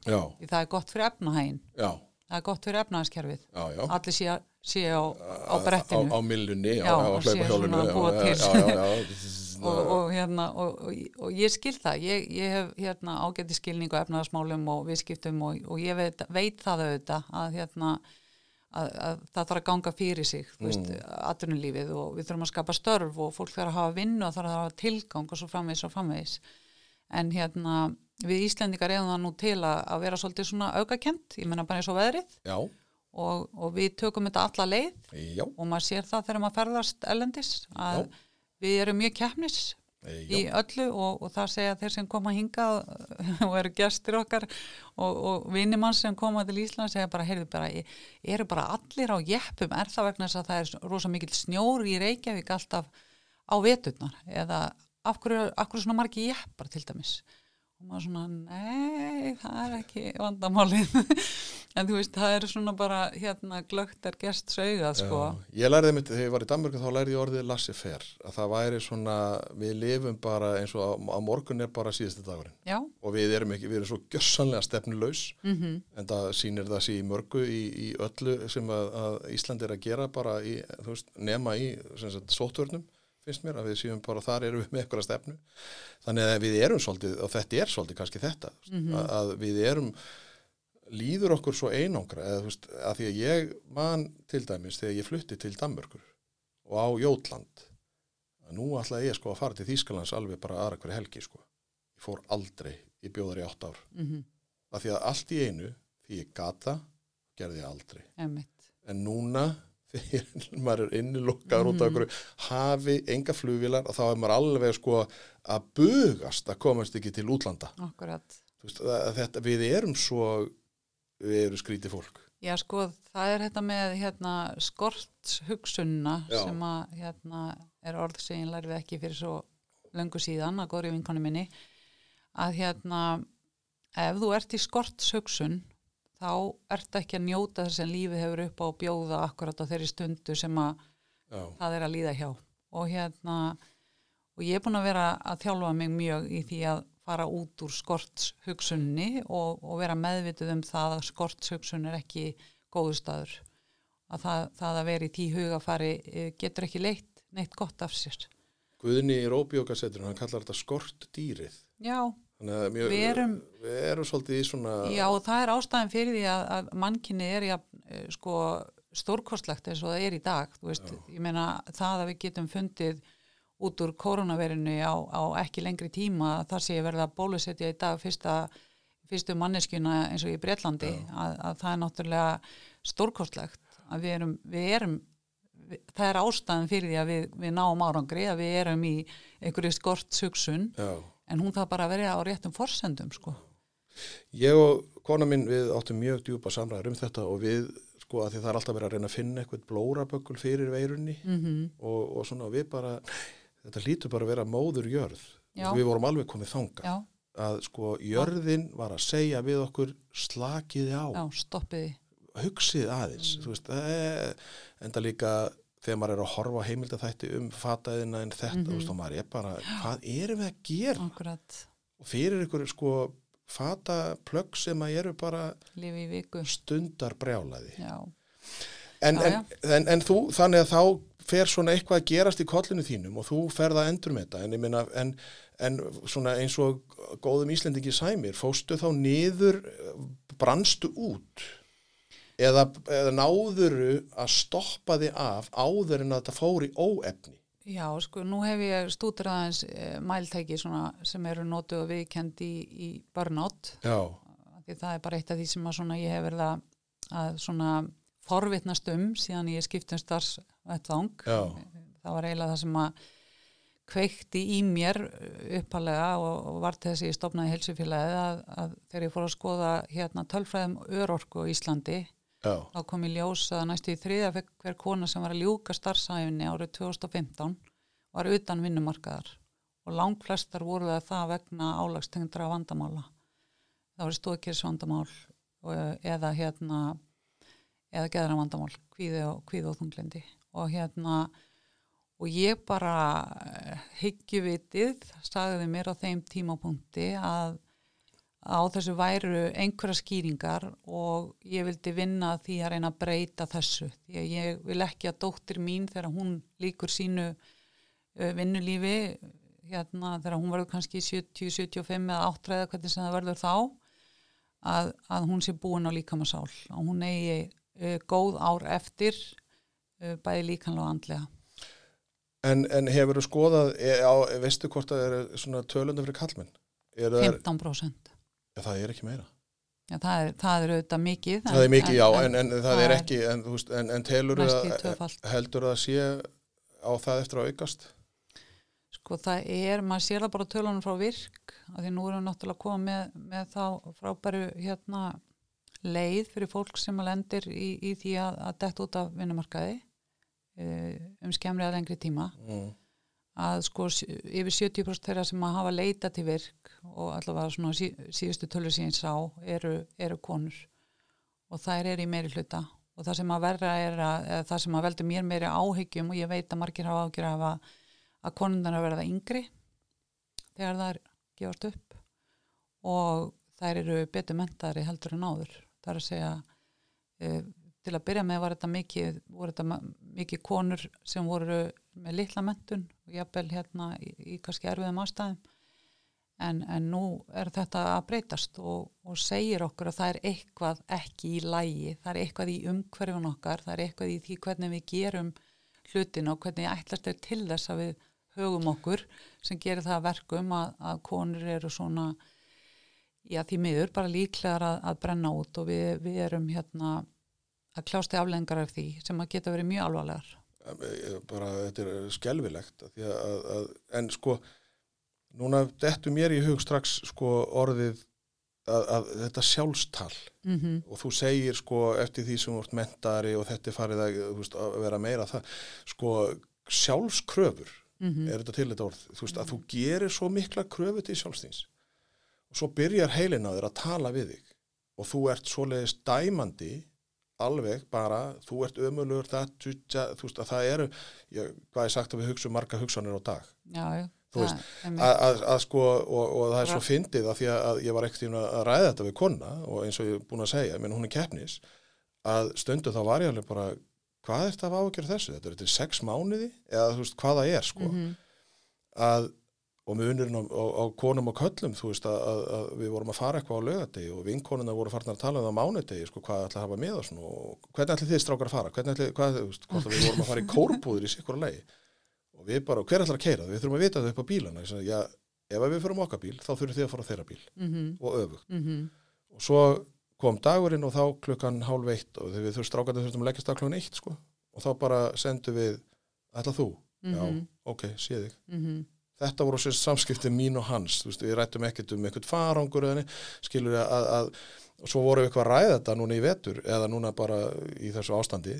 Speaker 1: já,
Speaker 2: því það er gott fyrir efnahægin
Speaker 1: já,
Speaker 2: það er gott fyrir
Speaker 1: já
Speaker 2: allir sé, sé á, á brettinu
Speaker 1: á, á millunni, á,
Speaker 2: og og, hérna, og, og, og ég skil það. Ég, ég hef hérna, ágæti skilning á efnaðasmálum og viðskiptum og, og ég veit, veit það auðvitað að, hérna, að, að það þarf að ganga fyrir sig veist, atvinnulífið og við þurfum að skapa störf og fólk þarf að hafa vinnu og þarf að hafa tilgang og svo framvegis og framvegis. En hérna við Íslendingar erum það nú til að, að vera svolítið svona aukakent, ég menna bara eins og veðrið.
Speaker 1: Já,
Speaker 2: og, og við tökum þetta alla leið
Speaker 1: já,
Speaker 2: og maður sér það þegar maður ferðast ellendis að við erum mjög keppnis í
Speaker 1: já,
Speaker 2: öllu og, og það segja þeir sem koma hingað og eru gestir okkar og, og vinnimann sem koma til Ísland segja bara, heyrðu bara, eru bara allir á jeppum, er það vegna þess að það er rosa mikill snjór í Reykjavík alltaf á veturnar eða af hverju, af hverju svona margi jeppar til dæmis og maður svona, nei, það er ekki vandamálið. En þú veist, það er svona bara hérna glögt er gest saugað sko.
Speaker 1: Já, ég lærði mitt, þegar ég var í Danmörku þá lærði ég orðið laissez-faire, að það væri svona, við lifum bara eins og á, á morgun er bara síðusti dagurinn.
Speaker 2: Já,
Speaker 1: og við erum ekki, við erum svo gjössanlega stefnulegs
Speaker 2: mhm,
Speaker 1: en það sýnir það sér í mörgu í, í öllu sem að, að Ísland er að gera bara í, þú veist, nema í sóttörnum, finnst mér að við séum bara þar erum við með eitthvað stefnu. Þannig að við erum svolítið, og þetta er svolítið kannski þetta,
Speaker 2: Mhm.
Speaker 1: að, að við erum líður okkur svo einangra eða veist, að því að ég man til dæmis þegar ég flutti til Danmörkur og á Jótland að nú ætlaði ég sko að fara til Þýskalands alveg bara aðra hverju helgi sko. Ég fór aldrei, ég bjóðar í átt ár.
Speaker 2: Mhm,
Speaker 1: að því að allt í einu því ég gata, gerði ég aldrei.
Speaker 2: Emmitt
Speaker 1: en núna þegar maður er innilokkaður út af
Speaker 2: Mhm.
Speaker 1: okkur hafi enga flugvilar og þá er maður alveg sko að bugast að komast ekki til útlanda. Veist, þetta, við erum svo við erum skrítið fólk.
Speaker 2: Já, sko, það er þetta með hérna, skortshugsunna sem að hérna, er orð sem ég lærði ekki fyrir svo löngu síðan að góðri vinkonu minni. Að hérna ef þú ert í skortshugsun þá ert ekki að njóta þess að lífið hefur upp á að bjóða akkurat á þeirri stundu sem að
Speaker 1: Já,
Speaker 2: það er að líða hjá. Og hérna og ég er búin að vera að þjálfa mig mjög í því að fara út úr skortshugsunni og, og vera meðvituð um það að skortshugsun er ekki góðu staður. Að það, það að vera í tí hugafari eh, getur ekki leitt neitt gott af sér.
Speaker 1: Guðni í Róbíókasetrun, hann kallar þetta skort dýrið.
Speaker 2: Já,
Speaker 1: mjög,
Speaker 2: Við erum-
Speaker 1: við erum svolítið í svona,
Speaker 2: já og það er ástæðan fyrir því að, að mannkinni er ja, sko stórkostlegt eins og það er í dag veist, ég meina það að við getum fundið út úr koronaverinu á, á ekki lengri tíma þar sé ég verða að bólusetja í dag fyrsta, fyrstu manneskjuna eins og í Breitlandi að, að það er náttúrulega stórkostlegt að við erum, við erum við, það er ástæðan fyrir því að við, við náum árangri að við erum í einhverju skortsugsun
Speaker 1: já.
Speaker 2: En hún það bara að vera á réttum forsendum sko.
Speaker 1: Ég og kona mín við áttum mjög djúpa samræður um þetta og við, sko, að því það er alltaf verið að reyna að finna eitthvað blóraböggul fyrir veirunni
Speaker 2: mm
Speaker 1: og, og svona við bara, þetta hlýtur bara að vera móður jörð.
Speaker 2: Já.
Speaker 1: Við vorum alveg komið þangað.
Speaker 2: Já,
Speaker 1: Að sko, jörðin var að segja við okkur slakiði á.
Speaker 2: já, stoppiði
Speaker 1: hugsið aðeins
Speaker 2: Mm.
Speaker 1: veist, e, enda líka þegar maður er að horfa á heimildaþætti um fataðina en þetta,
Speaker 2: Mhm.
Speaker 1: þú veist, og maður er bara hvað erum við að gera?
Speaker 2: akkurat.
Speaker 1: Og fyrir ykkur sko fataplögg sem að eru bara stundar brjálaði
Speaker 2: já,
Speaker 1: en,
Speaker 2: Já,
Speaker 1: en, en, en þú, þannig að þá fer svona eitthvað að gerast í kollinu þínum og þú ferða endur með þetta. En ég minna, en, en svona eins og góðum Íslendingi sæmir, fóstu þá niður brannstu út eða, eða náðuru að stoppa þig af áður en að þetta fór í óefni?
Speaker 2: Já, sko, nú hef ég stútur aðeins e, mæltæki svona sem eru notu og viðkend í, í burnout.
Speaker 1: Já,
Speaker 2: því það er bara eitt af því sem svona ég hef verið að, að svona forvitnast um síðan ég skiptum starfsvettvang.
Speaker 1: Já,
Speaker 2: það var eiginlega það sem að kveikti í mér uppalega og, og var til þess að ég stopnaði helsufélagið að, að þegar ég fór að skoða hérna tölfræðum örorku á Íslandi
Speaker 1: já,
Speaker 2: þá kom í ljós að næstu í þriða hver kona sem var að ljúka starfsæfinni árið 2015 var utan vinnumarkaðar og langflestar voru það vegna álagstengdra vandamála. Það voru stóðkjörsvandamál eða hérna eða geðra vandamál, kvíði og, kvíði og þunglindi og hérna og ég bara eh, hyggjuvitið sagði mér á þeim tímapunkti að á þessu væru einhverja skýringar og ég vildi vinna því að reyna að breyta þessu. Því að ég vil ekki að dóttir mín þegar hún líkur sínu uh, vinnulífi hérna þegar hún verður kannski 70, 75 eða 8 eða hvernig sem það verður þá að, að hún sé búin á líkamasál og hún eigi uh, góð ár eftir uh, bæði líkanlega og andlega.
Speaker 1: En, en hefur þú skoðað, e, veistu hvort það eru svona tölundu fyrir kallmenn? Er það,
Speaker 2: 15%
Speaker 1: ja, það er ekki meira.
Speaker 2: Já, það, er, það er auðvitað mikið
Speaker 1: það er mikið, já, en, en, það er ekki, en, veist, en, en telur
Speaker 2: tvöfalt.
Speaker 1: heldur það sé á það eftir að aukast?
Speaker 2: Sko það er, maður sér það bara tölunum frá virk, af því nú erum við náttúrulega að koma með, með þá frábæru hérna leið fyrir fólk sem að lendir í, í því að, að detta út af vinnumarkaði uh, um skemmri að lengri tíma
Speaker 1: Mm.
Speaker 2: Að sko yfir 70% þeirra sem að hafa leita til virk og allavega svona sí, síðustu tölur síðan sá eru, eru konur. Og þær eru í meiri hluta. Og það sem að verra er að, það sem að veldur mér meiri áhyggjum og ég veit að margir hafa áhyggjur af að, að konundar að verða yngri þegar það er gefast upp. Og þær eru betur mentaðri heldur en áður. Það er að segja uh, til að byrja með var þetta mikið þetta mikið konur sem voru með litla mentun og jafnvel hérna í, í kannski erfiðum ástæðum en, en nú er þetta að breytast og, og segir okkur að það er eitthvað ekki í lægi, það er eitthvað í umhverfun okkar, það er eitthvað í því hvernig við gerum hlutin og hvernig ætlast er til þess að við högum okkur sem gerir það að verkum að, að konur eru svona já því miður bara líklegar að, að brenna út og við, við erum hérna að klásti aflengar af því sem að geta verið mjög alvarlegar.
Speaker 1: Bara þetta er skelvilegt að að, að, en sko núna dettu mér í hug strax sko orðið að, að þetta sjálfstal.
Speaker 2: Mm -hmm.
Speaker 1: og þú segir sko eftir því sem ert mentari og þetta er farið að, veist, að vera meira það sko sjálfskröfur
Speaker 2: Mhm.
Speaker 1: er þetta til þetta orð. Þú veist að þú gerir svo mikla kröfu til sjálfstíns og svo byrjar heilin á þér að tala við þig. Og þú ert svoleiðis dæmandi alveg bara, þú ert ömulur það, þú veist að það eru ég, hvað er sagt að við hugsa marga hugsanir á dag.
Speaker 2: Já.
Speaker 1: Þú veist,
Speaker 2: er
Speaker 1: að, að, að sko og, og það er svo fyndið af því að, að ég var ekkert tíma að ræða þetta við konna og eins og ég er búin að segja, menn hún er keppnis að stundu þá var ég alveg bara hvað er þetta að ágjöra þessu, þetta er til sex mánuði eða þú veist hvað það er sko.
Speaker 2: Mhm.
Speaker 1: að og munurinn á, á, á konum og köllum þú veist að, að, að við vorum að fara eitthvað á lögadegi og vinkonuna voru farin að tala um það á mánudegi sko hvað ætla að hafa með oss og hvernig ætla þið strákar að fara? Hvernig ætla, hvað, veist, við vorum að fara í kórbúður í sikkur að legi og við bara, hver ætla að keira við þurfum að vita það upp á bílana. Sagði, já, ef við fyrir okkar bíl þá þurfum þið að fara á þeirra bíl.
Speaker 2: Mhm,
Speaker 1: og öfugt.
Speaker 2: Mhm,
Speaker 1: og svo kom dagurinn og þá klukkan hálf eitt og við þurfum strákarnir þetta voru sér samskipti mín og hans þú veist, við rættum ekkert um eitthvað farangur eða neitt, skilur við að, að og svo vorum við eitthvað að ræða þetta núna í vetur eða núna bara í þessu ástandi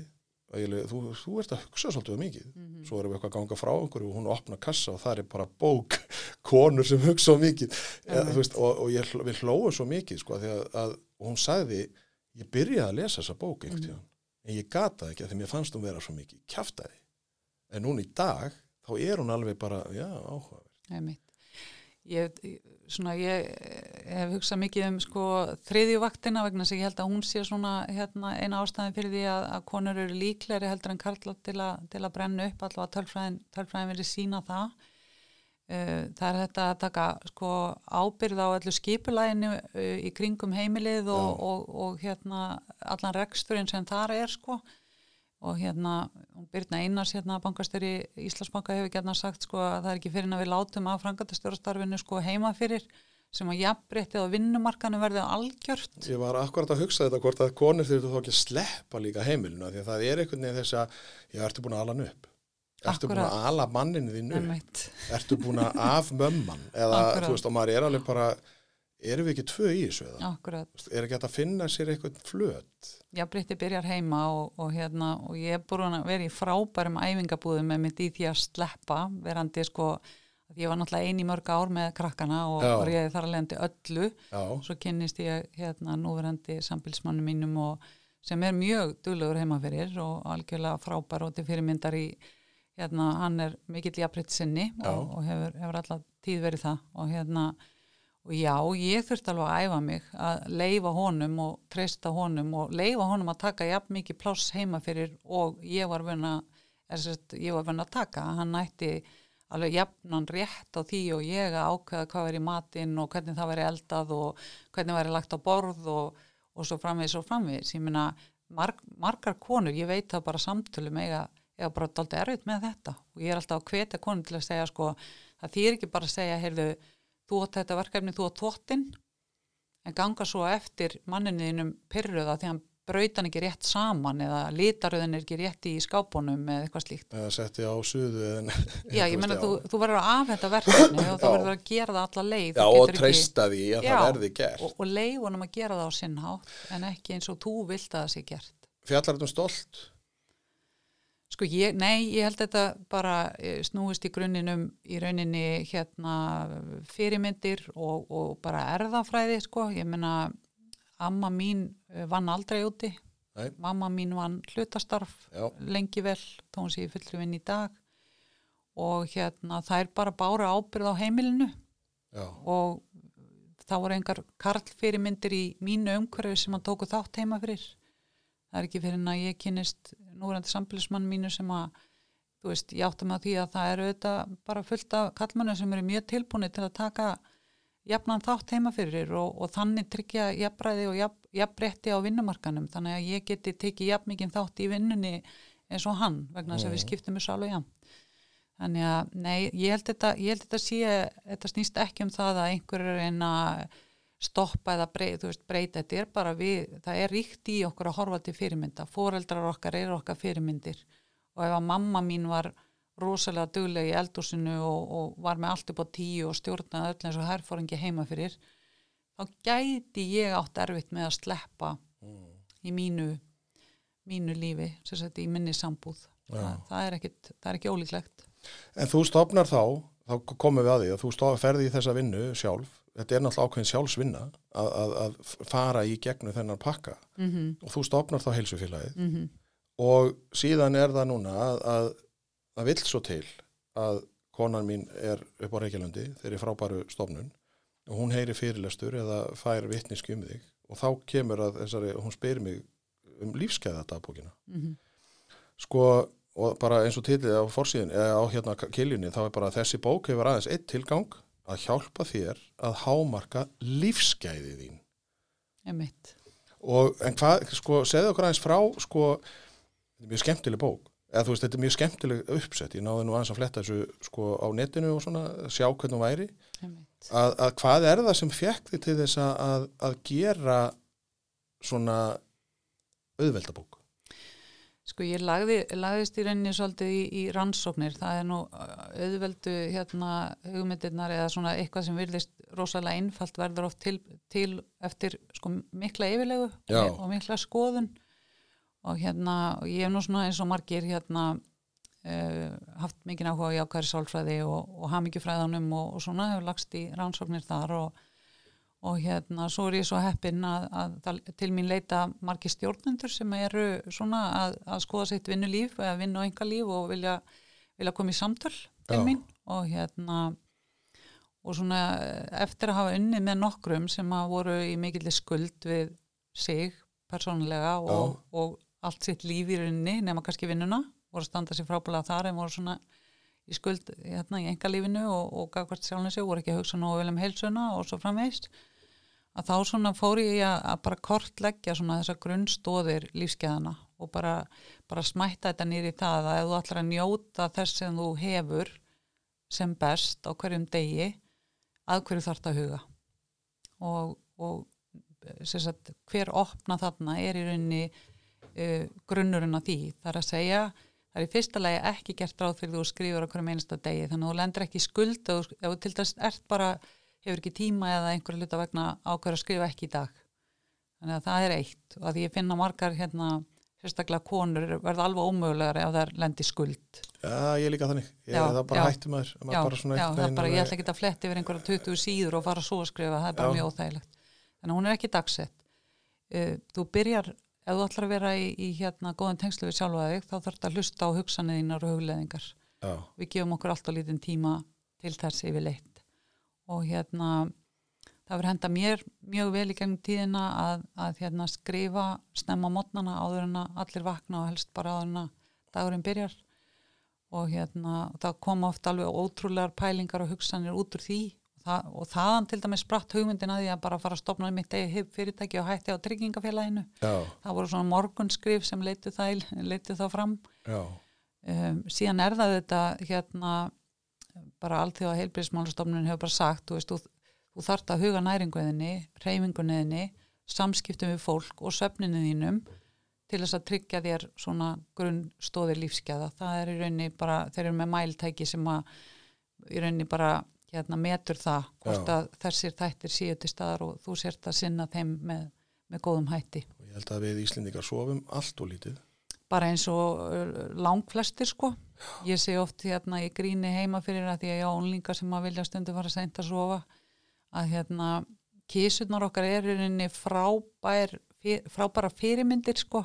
Speaker 1: ég, þú, þú ert að hugsa svolítið um mikið
Speaker 2: mhm.
Speaker 1: svo erum við eitthvað að ganga frá einhverju og hún opna kassa og það er bara bók konur sem hugsa um mikið eða,
Speaker 2: Einmitt.
Speaker 1: þú veist, og, og ég, við hlóum svo mikið sko, að, að og hún sagði ég byrjaði að lesa þessa bók einhvern tíðan en ég gata ekki að því mér fannst hún vera svo mikið kjaftaði en núna í dag þá er hún alveg bara, já, áhugaverð.
Speaker 2: Ég, svona, ég hef hugsað mikið um sko, þriðju vaktina vegna að ég held að hún sé svona hérna, eina ástæðin fyrir því að, að konur eru líklegri heldur en karlar til, til að brenna upp allavega tölfræðin, tölfræðin verið sína það. Uh, það er þetta að taka sko, ábyrð á allu skipulæginu uh, í kringum heimilið og,
Speaker 1: Já.
Speaker 2: og, og hérna, allan reksturinn sem þar er sko og hérna, hún Birna Einars hérna, bankastöri Íslandsbanka hefur gætna sagt sko að það er ekki fyrir en að við látum af frangatastjórastarfinu sko heima fyrir sem að jafnréttið á vinnumarkanu verði algjört.
Speaker 1: Ég var akkurat að hugsa þetta hvort að konur þurftu þá ekki að sleppa líka heimilinu því að það er einhvern veginn þess að ég ertu búin að ala hann upp? Ertu búin að ala manninu þín upp? Ertu búin að af mömman? Eða
Speaker 2: Akkúrat.
Speaker 1: þú veist og maður er alveg bara erum við ekki tvö í þessu eða?
Speaker 2: Akkurat,
Speaker 1: er ekki að finna sér eitthvað flöt
Speaker 2: jafnréttið byrjar heima og, og hérna, og ég er búin að vera í frábærum æfingabúðum með mitt í því að sleppa, verandi sko ég var náttúrulega ein í mörg ár með krakkana og,
Speaker 1: Já.
Speaker 2: og ég þar að lendi öllu
Speaker 1: já,
Speaker 2: svo kynnist ég hérna núverandi sambilsmannu mínum og sem er mjög duglegur heima fyrir og algjörlega frábær og til fyrirmyndar í hérna hann er mikill jafnrétt sinni
Speaker 1: Já.
Speaker 2: og, og hefur, hefur alltaf tíð verið það og hérna og já, ég þurfti alveg að æfa mig að leifa honum og treysta honum og leifa honum að taka jafn mikið pláss heima fyrir og ég var vun að er ég var að taka. Hann ætti alveg jafnan rétt á því og ég að ákveða hvað veri í matinn og hvernig það veri eldað og hvernig veri lagt á borð og, og svo framvegis og framvegis. Ég meina marg, margar konur, ég veit það bara samtölum eiga, eiga bara dálítið erfitt með þetta. Og ég er alltaf að hvetja konur til að segja sko, það þýr ekki bara að segja heyrðu, þú átt þetta verkefni, þú átt þvottin en ganga svo eftir manninniðinum pyrruða því hann braut hann ekki rétt saman eða litaröðin er ekki rétt í skápunum eða eitthvað slíkt.
Speaker 1: Eða setti á suðu
Speaker 2: Já, ég meina, þú, þú verður að afhenda verkefni og þú verður að gera það alla leið.
Speaker 1: Já, og treysta því að
Speaker 2: Já,
Speaker 1: það verði gert.
Speaker 2: og, og leifunum að gera það á sinn hátt en ekki eins og þú vilt að það sé gert.
Speaker 1: Fjallar þetta um stolt
Speaker 2: Sko, ég, nei, ég held þetta bara eh, snúist í grunninum í rauninni hérna fyrirmyndir og, og bara erðafræði, sko, ég meina amma mín eh, vann aldrei úti.
Speaker 1: Nei.
Speaker 2: mamma mín vann hlutastarf
Speaker 1: já,
Speaker 2: lengi vel, þó hún sé fullri vinn í dag. Og hérna það er bara bára ábyrð á heimilinu.
Speaker 1: Já,
Speaker 2: og það voru engar karlfyrirmyndir í mínu umhverfi sem hann tóku þátt heima fyrir. Það er ekki fyrir en að ég kynist núverandi sambilismann mínu sem að þú veist, ég átta mig á því að það eru auðvitað bara fullt af kallmannu sem eru mjög tilbúni til að taka jafnan þátt heima fyrir og, og þannig tryggja jafnræði og jafn, jafnrétti á vinnumarkanum þannig að ég geti tekið jafn mikið þátt í vinnunni eins og hann vegna þess að við skiptum þessu alveg jafn Þannig að, nei, ég held þetta, ég held þetta sé, þetta snýst ekki um það að einhver er einn að stoppa eða breyta, þú veist, breyta, þetta er bara við, það er ríkt í okkur að horfa til fyrirmynda, foreldrar okkar eru okkar fyrirmyndir. Og ef að mamma mín var rosalega dugleg í eldúsinu og, og var með allt upp á tíu og stjórnaði öll eins og herfóringi heima fyrir, þá gæti ég átt erfitt með að sleppa í mínu, mínu lífi, sem sagt í minni sambúð. Það, það, er er ekki ólíklegt.
Speaker 1: En þú stopnar þá, þá komum við að því að þú stof, ferði í þessa vinnu sjálf, þetta er náttúrulega ákveðin sjálfsvinna að, að, að fara í gegnum þennan pakka.
Speaker 2: Mm -hmm,
Speaker 1: og þú stopnar þá heilsufélagið.
Speaker 2: Mm -hmm.
Speaker 1: og síðan er það núna að, að það vill svo til að konan mín er upp á Reykjalundi þeirri frábæru stofnun. Og hún heyri fyrirlestur eða fær vitniski um þig. Og þá kemur að þessari, hún spyr mig um lífskeiða dagbókina.
Speaker 2: Mm -hmm.
Speaker 1: sko og bara eins og tilið á forsíðin eða á hérna kiljunni þá er bara þessi bók hefur aðeins eitt tilgang að hjálpa þér að hámarka lífsgæði þín.
Speaker 2: Einmitt.
Speaker 1: og en hvað, sko, segðu okkur aðeins frá sko, þetta er mjög skemmtileg bók. Eða þú veist, þetta er mjög skemmtileg uppsett. Ég náði nú aðeins að fletta þessu sko á netinu og svona, sjá hvernig hún væri. Að, að hvað er það sem fekk þið til þess að, að, að gera svona auðveldabók
Speaker 2: Sko ég lagði, lagðist í rauninni svolítið í, í rannsóknir, það er nú auðveldu hérna hugmyndirnar eða svona eitthvað sem virðist rosalega einfalt verður oft til, til eftir sko mikla yfirlegu
Speaker 1: Já.
Speaker 2: og, mikla skoðun og hérna og ég hef nú svona eins og margir hérna uh, haft mikið áhuga á jákværi sálfræði og, og hamingjufræðanum og, og svona hefur lagst í rannsóknir þar og og hérna svo er ég svo heppinn að, að, að til mín leita margir stjórnendur sem eru svona að, að skoða sitt vinnulíf eða vinna á enga líf og vilja, vilja koma í samtöl til
Speaker 1: Já.
Speaker 2: mín. Og hérna og svona eftir að hafa unnið með nokkrum sem að voru í mikillir skuld við sig persónulega og, og allt sitt líf í rauninni nema kannski vinnuna voru að standa sér frábælega þar en voru svona í skuld hérna í engalífinu og, og gafkvært sjálfum sig, voru ekki að hugsa nógu vel um heilsuna og svo framvegist að þá svona fór ég að, bara kortleggja svona þessar grunnstóðir lífskeiðana og bara, bara smætta þetta nýri það að ef þú ætlar að njóta þess sem þú hefur sem best á hverjum degi að hverju þarf að huga? Og, og sagt, hver opna þarna er í rauninni uh, grunnurinn að því. Það er að segja það er í fyrsta lagi ekki gert ráð fyrir þú skrifur á hverjum einasta degi þannig að þú lendur ekki í skuld ef þú til dæs ert bara hefur ekki tíma eða einhverju hluta vegna ákveður að skrifa ekki í dag. Þannig að það er eitt. Og að ég finna margar hérna sérstaklega konur verða alveg ómögulegar ef það er lendi skuld.
Speaker 1: Já, ég líka þannig, ég,
Speaker 2: Já,
Speaker 1: það er bara hættum maður.
Speaker 2: Já,
Speaker 1: bara
Speaker 2: já
Speaker 1: einhvern
Speaker 2: það er bara, ég ætla ekki að fletti yfir einhverja 20 síður og fara svo að skrifa, það er bara
Speaker 1: Já.
Speaker 2: mjög óþægilegt. Þannig að hún er ekki dagsett. Uh, þú byrjar, ef þú ætlar að vera í, í hérna góðan tengslu við sjálfa þig þá þarf að hlusta á hugsanniðínar og hugleðingar
Speaker 1: Já,
Speaker 2: við gefum okkur alltaf lítinn tíma til þess yfir leitt og hérna það verður henda mér mjög vel í gegnum tíðina að, að hérna, skrifa snemma mótnana áður en að allir vakna og helst bara áður en að dagurinn byrjar. Og hérna það koma oft alveg ótrúlegar pælingar og hugsanir út úr því. Og, það, og þaðan til dæmis spratt hugmyndin að því að bara fara að stopna mitt eigi fyrirtæki og hætti á tryggingafélaginu.
Speaker 1: Já,
Speaker 2: það voru svona morgunskrif sem leitu það, leitu það fram. Um, síðan er það þetta hérna bara allþjóða heilbyrðismálastofnun hefur bara sagt þú, veist, þú, þú þart að huga næringuðinni reyfingunniðinni, samskiptum við fólk og söfninu þínum til þess að tryggja þér svona grunnstóðir lífsgæða. Það er í rauninni bara, þeir eru með mæltæki sem að í rauninni bara hérna, metur það hvort
Speaker 1: Já.
Speaker 2: að þessir þættir séu til staðar og þú sért að sinna þeim með, með góðum hætti.
Speaker 1: Og ég held að við Íslendingar sofum allt og lítið.
Speaker 2: Bara eins og langflestir sko ég sé oft hérna í gríni heima fyrir að því að ég á unlingar sem að vilja stundu fara seint að sofa að hérna kísurnar okkar er rauninni frábær fyr, frábæra fyrirmyndir sko.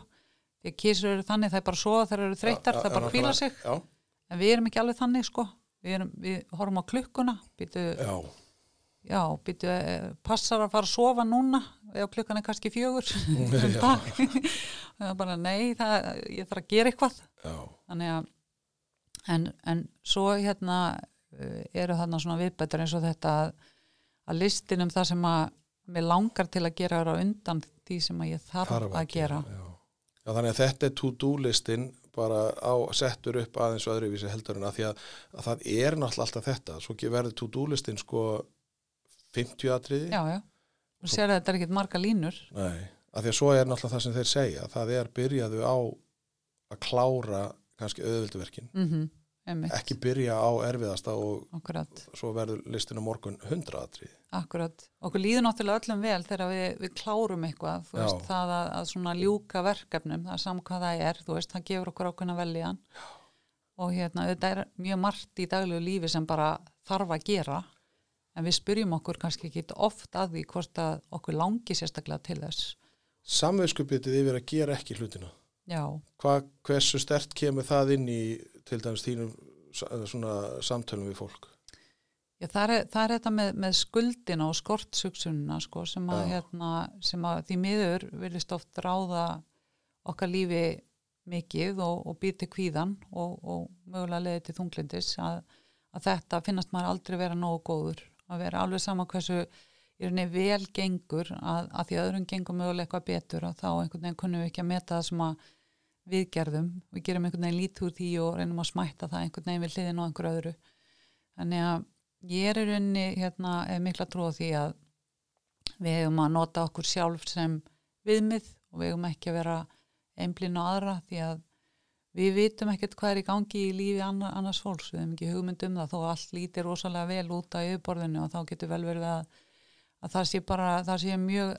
Speaker 2: Því að kísur eru þannig það er bara að sofa þegar eru þreyttar,
Speaker 1: Já,
Speaker 2: það er bara að hvíla sig.
Speaker 1: Já,
Speaker 2: en við erum ekki alveg þannig sko. Við, erum, við horfum á klukkuna býtu,
Speaker 1: já,
Speaker 2: já, býtu, eh, passar að fara að sofa núna ef klukkan er kannski fjögur. Það er bara nei, það, ég þarf að gera eitthvað.
Speaker 1: Já,
Speaker 2: þannig að en, en svo hérna uh, eru þarna svona viðbættur eins og þetta að, að listin um það sem að mér langar til að gera er á undan því sem að ég þarf
Speaker 1: þarf
Speaker 2: að gera
Speaker 1: já. já, þannig að þetta er to-do listin bara á, settur upp aðeins og öðruvísi heldur en að því að, að það er náttúrulega alltaf þetta, svo verður to-do listin sko 50 atriði.
Speaker 2: Já, já, og sér að þetta er ekkert marga línur.
Speaker 1: Nei, að því að svo er náttúrulega það sem þeir segja það er byrjaðu á að klára kannski auðvölduverkin
Speaker 2: mm einmitt,
Speaker 1: ekki byrja á erfiðasta og
Speaker 2: akkurat,
Speaker 1: svo verður listin á morgun 100 atrið
Speaker 2: akkurat. Okkur líður náttúrulega öllum vel þegar við, við klárum eitthvað, þú
Speaker 1: Já.
Speaker 2: veist, það að, að svona ljúka verkefnum, það er saman hvað það er þú veist, það gefur okkur ákveðna velíðan og hérna, þetta er mjög margt í daglegu lífi sem bara þarf að gera en við spyrjum okkur kannski ekki oft að því hvort að okkur langi sérstaklega til þess.
Speaker 1: Samveiskupitið yfir að gera ekki hlutina.
Speaker 2: Já,
Speaker 1: Hva, hversu stert kemur það inn í til dæmis þínum svona samtölum við fólk?
Speaker 2: Já, það er, það er þetta með, með skuldina og skortsugsununa sko, sem, að, hérna, sem að því miður virðist oft ráða okkar lífi mikið og, og býr til kvíðan og, og mögulega leiði til þunglindis að, að þetta finnast maður aldrei vera nógu góður að vera alveg sama hversu í rauninni vel gengur að, að því öðrum gengur mögulega eitthvað betur og þá einhvern veginn kunnum við ekki að meta það sem að við gerðum, við gerum einhvern veginn lít úr því og reynum að smætta það einhvern veginn við hliðin og einhver öðru. Þannig að ég er rauninni hérna, mikla trúið því að við hefum að nota okkur sjálf sem viðmið og við hefum ekki að vera einblinn á aðra því að við vitum ekkert hvað er í gangi í lífi annars fólks, við hefum ekki hugmynd um það. Þó allt lítir rosalega vel út á yfirborðinu og þá getur vel verið að, að það sé bara, það sé mjög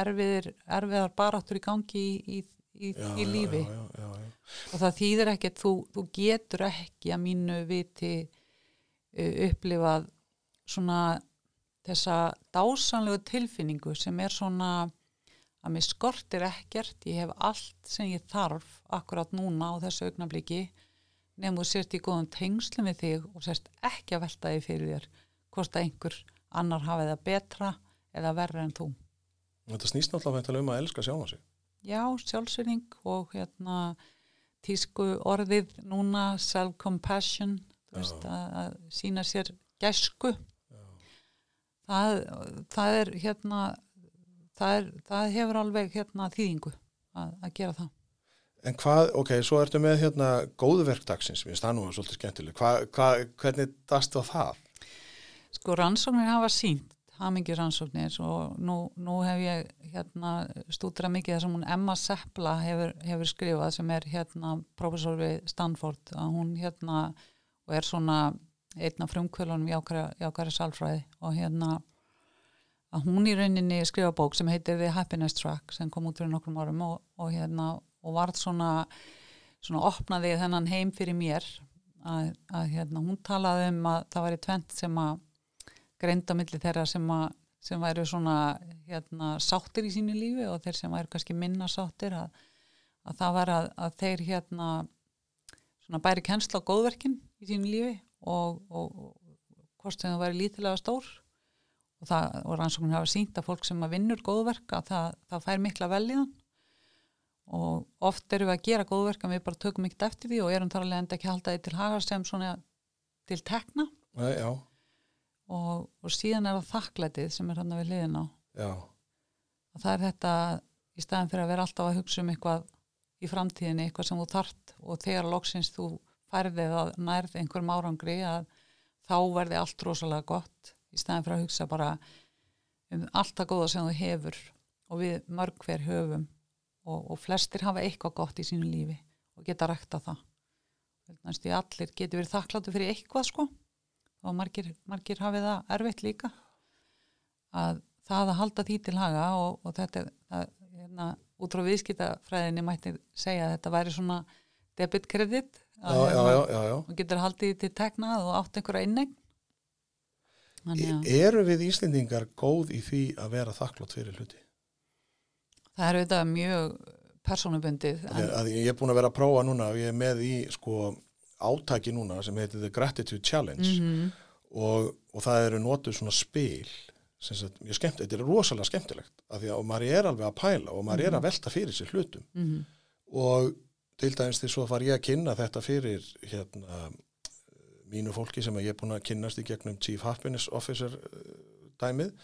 Speaker 2: erfiðir, erfiðar baráttur í gangi í, í, í,
Speaker 1: Já,
Speaker 2: í lífi
Speaker 1: já,
Speaker 2: og það þýðir ekkert, þú, þú getur ekki að mínu viti uh, upplifað svona þessa dásanlegu tilfinningu sem er svona að mér skortir ekkert, ég hef allt sem ég þarf akkurat núna á þessu augnabliki nefnum þú sért í góðum tengslum við þig og sért ekki að velta þig fyrir þér hvort að einhver annar hafi það betra eða verra en þú.
Speaker 1: Þetta snýst náttúrulega um að elska sjálfa sig.
Speaker 2: Já, sjálfsvinning og hérna tísku orðið núna self-compassion að, sína sér gæsku það, það er hérna það, er, það hefur alveg hérna þýðingu að, að gera það
Speaker 1: En hvað, ok, svo ertu með hérna góðverk dagsins, við stannum það svolítið skemmtileg. Hva, hva, hvernig dast á það?
Speaker 2: Sko rannsóknir hafa sínt, hamingi rannsóknir og nú, nú hef ég hérna stúdra mikið þar sem hún Emma Seppla hefur, hefur skrifað sem er hérna professor við Stanford að hún hérna og er svona einn af frumkvölunum jákværi sálfræði og hérna að hún í rauninni skrifa bók sem heitir The Happiness Track sem kom út fyrir nokkrum árum og, og hérna og varð svona svona opnaði þennan heim fyrir mér að, að hérna hún talaði um að það væri tvent sem að greinda milli þeirra sem að sem væru svona hérna, sáttir í sínu lífi og þeir sem væru kannski minna sáttir að, að það var að, að þeir hérna svona bæri kennsla á góðverkin í sínu lífi og, og, og hvort sem það væri lítilega stór. Og, það, og rannsóknir hafa sínt að fólk sem að vinnur góðverk að það, það fær mikla velíðan og oft erum við að gera góðverk en við bara tökum ekkert eftir því og erum þar alveg enda ekki að halda því til hagar sem svona til tekna.
Speaker 1: Nei, já,
Speaker 2: og, og síðan er það þakklætið sem er hann að við liðin á.
Speaker 1: Já,
Speaker 2: og það er þetta í staðin fyrir að vera alltaf að hugsa um eitthvað í framtíðinni, eitthvað sem þú þart. Og þegar loksins þú færðið að nærð einhverjum árangri að þá verði allt rosalega gott. Í staðin fyrir að hugsa bara um allt það góða sem þú hefur og við mörg hver höfum. Og, og flestir hafa eitthvað gott í sínu lífi og geta rækta það. Næstu í allir getur verið þakkláttu fyrir eitthvað sko og margir, margir hafið það erfitt líka að það að halda því til haga og, og þetta er það, hérna, út frá viðskiptafræðinni mætti segja að þetta væri svona debit credit
Speaker 1: já, já, já, já, já.
Speaker 2: og getur haldið til tegnað og átt einhverja innegn að
Speaker 1: E- Eru við Íslendingar góð í því að vera þakklátt fyrir hluti?
Speaker 2: það er auðvitað mjög persónubundið
Speaker 1: Að, að ég er búin að vera að prófa núna og ég er með í sko átaki núna sem heitir The Gratitude Challenge.
Speaker 2: Mm
Speaker 1: og, og það eru notuð svona spil sem sagt, mjög skemmt, þetta er rosalega skemmtilegt af því að maður er alveg að pæla og maður er að velta fyrir sér hlutum.
Speaker 2: -hmm.
Speaker 1: og til dæmis því svo var ég að kynna þetta fyrir hérna mínu fólki sem ég er búin að kynnast í gegnum Chief Happiness Officer uh, dæmið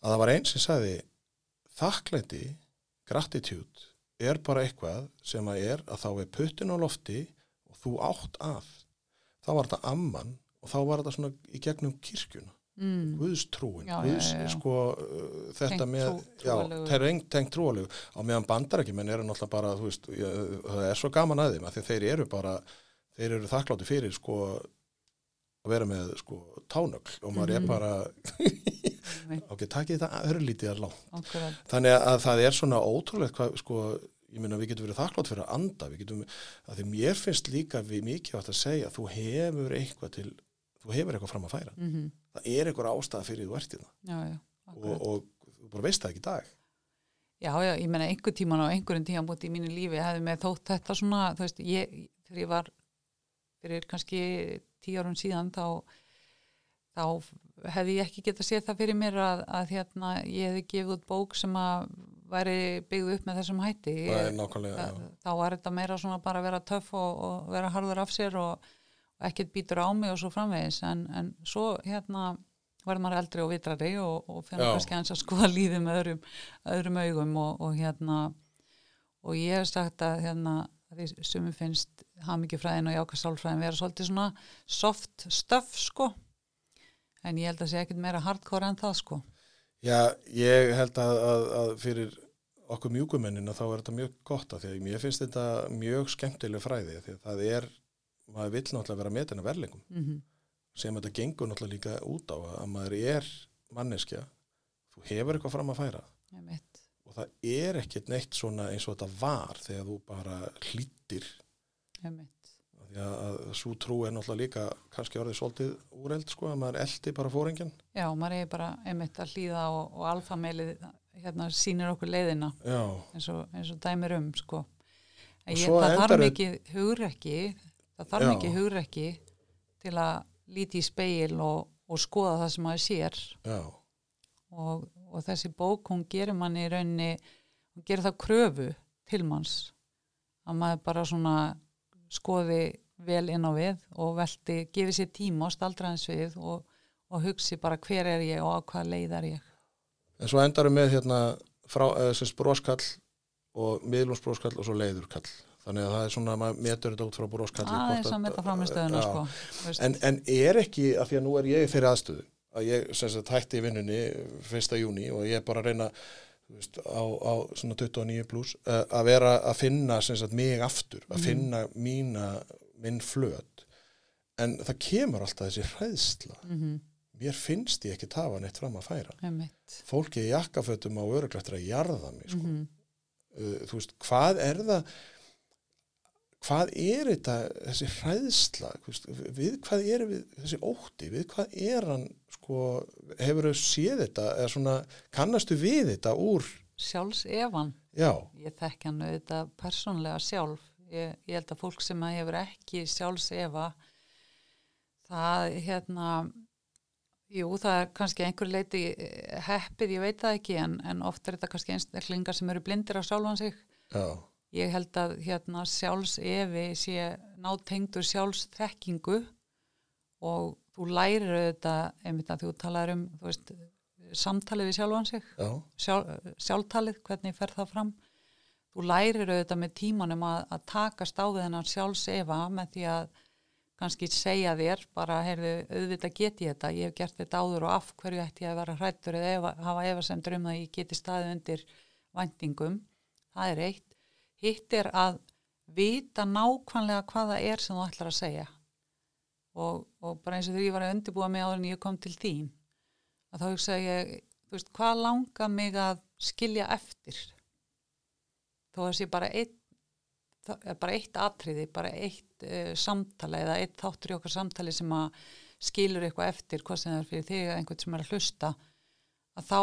Speaker 1: að það var einn sem sagði þakklæti, gratitude er bara eitthvað sem að er að þá er puttin á lofti þú átt að þá var þetta amman og þá var þetta svona í gegnum kirkjuna
Speaker 2: mm.
Speaker 1: Guðstrúin,
Speaker 2: Já,
Speaker 1: Guðs,
Speaker 2: já, já.
Speaker 1: sko uh, þetta
Speaker 2: Tengt
Speaker 1: með, þeir eru engt tengt trúalegu á meðan bandar ekki, menn eru náttúrulega bara veist, ég, það er svo gaman að þeim að þeir eru bara, þeir eru þakklátti fyrir sko að vera með sko tánögl og maður
Speaker 2: Mhm.
Speaker 1: er bara ok, takið þetta örlítið
Speaker 2: Akkurat.
Speaker 1: þannig að það er svona ótrúlegt hvað, sko, ég meina við getum verið þakklátt fyrir að anda, við getum, að því mér finnst líka við mikið átt að segja, þú hefur eitthvað til, þú hefur eitthvað fram að færa.
Speaker 2: Mm
Speaker 1: það er einhver ástæða fyrir þú ert í það
Speaker 2: Já, já,
Speaker 1: og, og þú bara veist það ekki í dag.
Speaker 2: Já, já, ég meina einhver tíman á einhverjum tíman búti í mínu lífi hefði með þótt þetta svona, þú veist, ég, þegar ég var fyrir kannski tíu árum síðan þá, þá hefði ég ekki getað séð það fyrir mér að, að hérna, ég hefði gefið út bók sem að væri byggð upp með þessum hætti.
Speaker 1: Það er
Speaker 2: það- þá var þetta meira svona bara að vera töff og, og vera harður af sér og, og ekkert býtur á mig og svo framvegis. En, en svo hérna verður maður eldri og vitrari og, og fyrir kannski að skoða lífið með öðrum, öðrum augum og, og hérna og ég hef sagt að hérna því sem finnst hamingifræðin og jákastálfræðin vera svolítið svona soft stuff sko. En ég held að sé ekkert meira hardcore en það sko.
Speaker 1: Já, ég held að, að, að fyrir okkur mjúkumennina þá er þetta mjög gott að því að mér finnst þetta mjög skemmtileg fræði því að það er, maður vill náttúrulega vera metin af verlingum
Speaker 2: mm
Speaker 1: sem þetta gengur náttúrulega líka út á að maður er manneskja, þú hefur eitthvað fram að færa.
Speaker 2: Mitt
Speaker 1: og það er ekkert neitt svona eins og þetta var þegar þú bara hlýttir
Speaker 2: mitt
Speaker 1: því að, að svo trú er náttúrulega líka kannski orðið svolítið úreld sko að maður eldi bara fóringjan
Speaker 2: Já, maður er bara einmitt að hlýða og, og alfameilið hérna sýnir okkur leiðina eins og, eins og dæmir um sko. En ég, það þarf mikið hugrekki það þarf mikið hugrekki til að líti í speil og, og skoða það sem maður sér. Og, og þessi bók hún gerir manni í rauninni hún gerir það kröfu til manns að maður bara svona skoði vel inn á við og velti, gefi sér tíma og staldra hans við og, og hugsi bara hver er ég og á hvað leið er ég
Speaker 1: en svo endarum með hérna frá, eða sérst broskall og miðlumsbroskall og svo leiðurkall þannig að það er svona, maður metur þetta út frá broskalli
Speaker 2: aðeins
Speaker 1: hvort
Speaker 2: að
Speaker 1: Já.
Speaker 2: sko,
Speaker 1: en, en er ekki, af því að nú er ég þeirri aðstöðu að ég sem sagt hætti í vinnunni 1. júni og ég er bara að reyna veist, á, á svona 29 pluss uh, að vera að finna sem sagt mig aftur, að
Speaker 2: Mhm.
Speaker 1: finna mína minn flöt en það kemur alltaf þessi hræðsla
Speaker 2: mm
Speaker 1: mér finnst ég ekki tafa neitt fram að færa
Speaker 2: -hmm.
Speaker 1: fólki í jakkafötum á öruglættir að jarða mig sko.
Speaker 2: Mhm.
Speaker 1: uh, þú veist, hvað er það hvað er þetta þessi hræðsla veist, við hvað er við, þessi ótti við hvað er hann sko, hefur þau séð þetta svona, kannastu við þetta úr
Speaker 2: sjálfs efan
Speaker 1: já,
Speaker 2: ég þekki hann auðvitað persónlega sjálf ég, ég held að fólk sem að hefur ekki sjálfs efa það hérna jú það er kannski einhver leiti eh, heppið, ég veit það ekki en, en oft er þetta kannski einstaklingar sem eru blindir á sjálfan sig.
Speaker 1: Já,
Speaker 2: ég held að hérna sjálfs efi sé nátengdur sjálfs þekkingu og þú lærir auðvitað einmitt að þú talar um þú veist, samtalið við sjálfan sig.
Speaker 1: Já,
Speaker 2: sjálf, sjálftalið, hvernig fer það fram. Þú lærir auðvitað með tímanum að, að takast á við hennar sjálfsefa með því að kannski segja þér bara, heyrðu, auðvitað get ég þetta ég hef gert þetta áður og af hverju ætti ég að vera hrættur eða efa, hafa efasemdur um að ég geti staðið undir væntingum? Það er eitt. Hitt er að vita nákvæmlega hvað það er sem þú ætlar að segja. Og, og bara eins og þegar ég var að undirbúa mig áður en ég kom til þín að þá ég, þú veist, hvað langar mig að skilja eftir? Þó að sé bara eitt bara eitt atriði, bara eitt samtala eða eitt þáttur í okkar samtali sem að skilur eitthvað eftir hvað sem það er fyrir þig eða einhvern sem er að hlusta að þá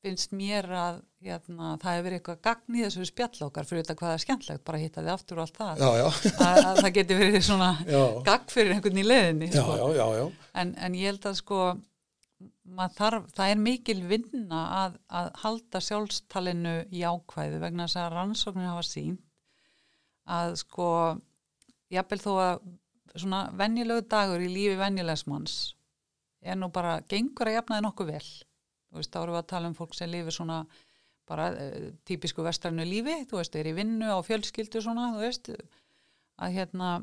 Speaker 2: finnst mér að hérna, það hefur verið eitthvað gagn í þessu spjall okkar fyrir þetta hvað er skemmtlegt, bara hitta þið aftur og allt það,
Speaker 1: já, já,
Speaker 2: að, að það geti verið svona
Speaker 1: já,
Speaker 2: gagn fyrir einhvern í leiðinni
Speaker 1: já,
Speaker 2: sko.
Speaker 1: já, já, já.
Speaker 2: En, en ég held að sko þarf, það er mikil vinna að, að halda sjálfstalinu í ákvæðu vegna þess að rannsóknir hafa sín að sko jafnvel þó að svona venjulegu dagur í lífi venjulegs manns er nú bara, gengur að jafna þið nokkuð vel. Þú veist, þá erum við að tala um fólk sem lifir svona bara uh, típisku vestrænu lífi, þú veist, er í vinnu á fjölskyldu svona, þú veist að hérna,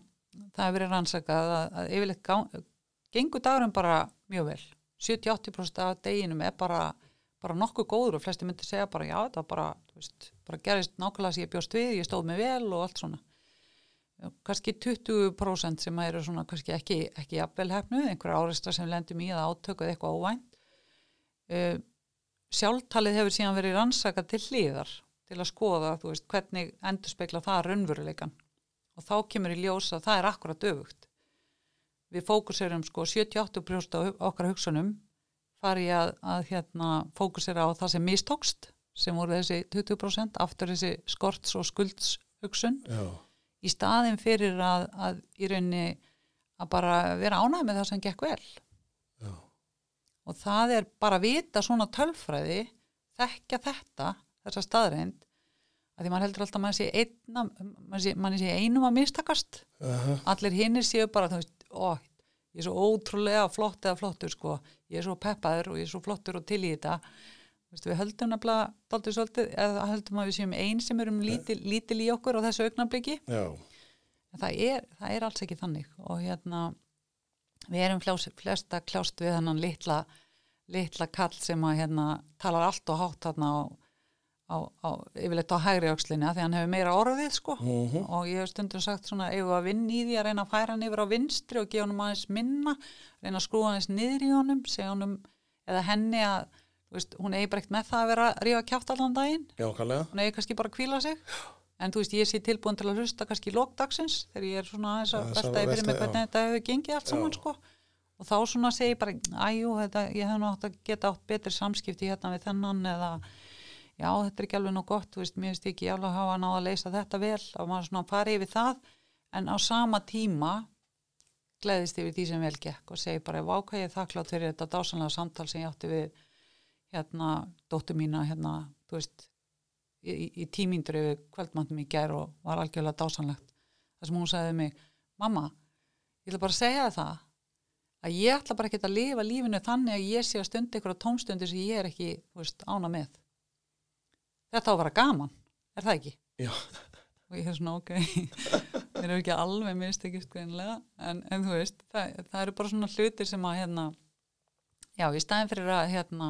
Speaker 2: það hefur verið rannsakað að, að yfirleitt gengur dagurum bara mjög vel. 70-80% af deginum er bara bara nokkuð góður og flesti myndir segja bara já, var bara, veist, bara gerist nákvæmlega sem ég bjóst við, ég stóð mig vel og allt svona kannski 20% sem eru svona kannski ekki, ekki jafnvel hefnu, einhverja áreistra sem lendum í að átökuð eitthvað óvænt. Uh, sjálftalið hefur síðan verið rannsakað til hlýðar til að skoða, þú veist, hvernig endur spekla það raunveruleikan og þá kemur í ljós að það er akkurat öfugt. Við fókuserum sko 78% á okkar hugsunum fari að, að hérna fókusera á það sem mistókst sem voru þessi 20% aftur þessi skorts og skulds hugsun.
Speaker 1: Já.
Speaker 2: Í staðin fyrir að, að í rauninni að bara vera ánægð með það sem gekk vel
Speaker 1: Já.
Speaker 2: og það er bara að vita svona tölfræði þekkja þetta þessa staðreind að því maður heldur alltaf að maður sé, einna, maður sé, maður sé einum að mistakast
Speaker 1: Aha.
Speaker 2: allir hinnir séu bara þú veist, ó, ég er svo ótrúlega flott eða flottur sko, ég er svo peppaður og ég er svo flottur og til í þetta Veist, við höldum nefnilega dálítið svolítið, eða höldum að við séum einn sem erum lítil, lítil í okkur á þessu augnabliki það er, það er alls ekki þannig. Og hérna við erum fljós, flesta kljást við hennan litla, litla kall sem að hérna talar allt og hátt þarna á, á, á yfirleitt á hægri aukslinni því hann hefur meira orðið sko.
Speaker 1: Mhm.
Speaker 2: og ég hef stundum sagt svona eigum við að vinna í því að reyna að færa hann yfir á vinstri og gefa honum aðeins minna reyna að skrúa aðeins niður í honum segja honum eða henni að veist, hún eigi bara ekkert með það að vera að rífa kjátt allan daginn.
Speaker 1: Já,
Speaker 2: hún eigi kannski bara að kvíla sig. En þú veist, ég sé tilbúin til að hlusta kannski lókdagsins þegar ég er svona aðeins að
Speaker 1: Aðeins að
Speaker 2: veltaði fyrir mig
Speaker 1: velta,
Speaker 2: hvernig þetta hefur gengið allt saman sko. Og þá svona segi ég bara, æjú, ég hef nú átt að geta átt betri samskipti hérna við þennan eða já, þetta er ekki alveg nú gott, þú veist, mér finnst ekki alveg að hafa náða að leysa þetta vel. Og maður svona fari yfir það. En á sama tíma gleðist yfir því sem vel gekk og segi bara, er þakklátt fyrir þetta dásanlega samtal sem ég átti við hérna, dóttur mína hérna, þú veist í, í- tímíndur yfir kvöldmannum í gær og var algjörlega dásanlegt þar sem hún sagði mig, mamma ég ætla bara að segja það að ég ætla bara ekki að lifa lífinu þannig að ég sé að stunda ykkur á tómstundir sem ég er ekki, þú veist, ána með þetta á að vera gaman er það ekki?
Speaker 1: Já.
Speaker 2: og ég er svona ok þeir eru ekki alveg minnst ekki skrænilega en, en þú veist, það, það eru bara svona hlutir sem að hérna já, í staðin fyrir að hérna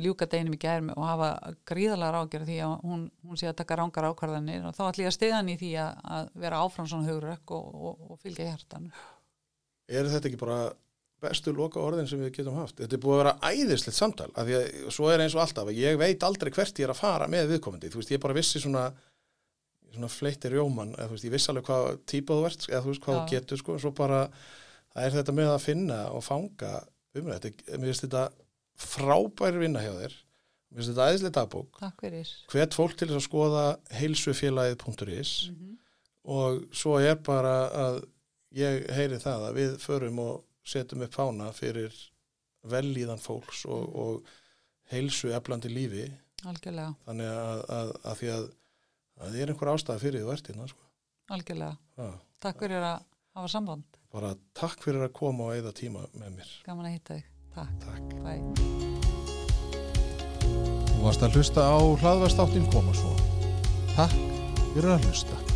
Speaker 2: ljúka deginum í gærum og hafa gríðalega rákjör því að hún, hún sé að taka rángar ákvarðanir og þá ætlum ég að stiða hann í því að, að vera áfram svona hugurökk og, og, og fylgja hjartan.
Speaker 1: Er þetta ekki bara bestu loka orðin sem við getum haft? Þetta er búið að vera æðislegt samtal, af því að svo er eins og alltaf að ég veit aldrei hvert ég er að fara með viðkomandi, þú veist, ég bara vissi svona svona fleittir rjóman, eða þú veist, ég vissi alveg hvað típa þú ert, eða þú veist hvað þú getur sko, frábær vinna hjá þér, mér finnst þetta æðislega dagbók, hvet fólk til þess að skoða heilsufélagið.is
Speaker 2: mm -hmm.
Speaker 1: og svo er bara að ég heyri það að við förum og setjum upp fána fyrir velíðan fólks og, og heilsu eflandi lífi.
Speaker 2: Algjörlega,
Speaker 1: þannig að, að, að því að að það er einhver ástæða fyrir þú ert hérna sko.
Speaker 2: algjörlega.
Speaker 1: Já,
Speaker 2: Takk fyrir að hafa samband.
Speaker 1: Bara takk fyrir að koma og eða tíma með mér.
Speaker 2: Gaman að hitta þig Takk,
Speaker 1: takk.
Speaker 2: Bye.
Speaker 1: Þú varst að hlusta á hlaðvastáttin koma svo. Takk fyrir að hlusta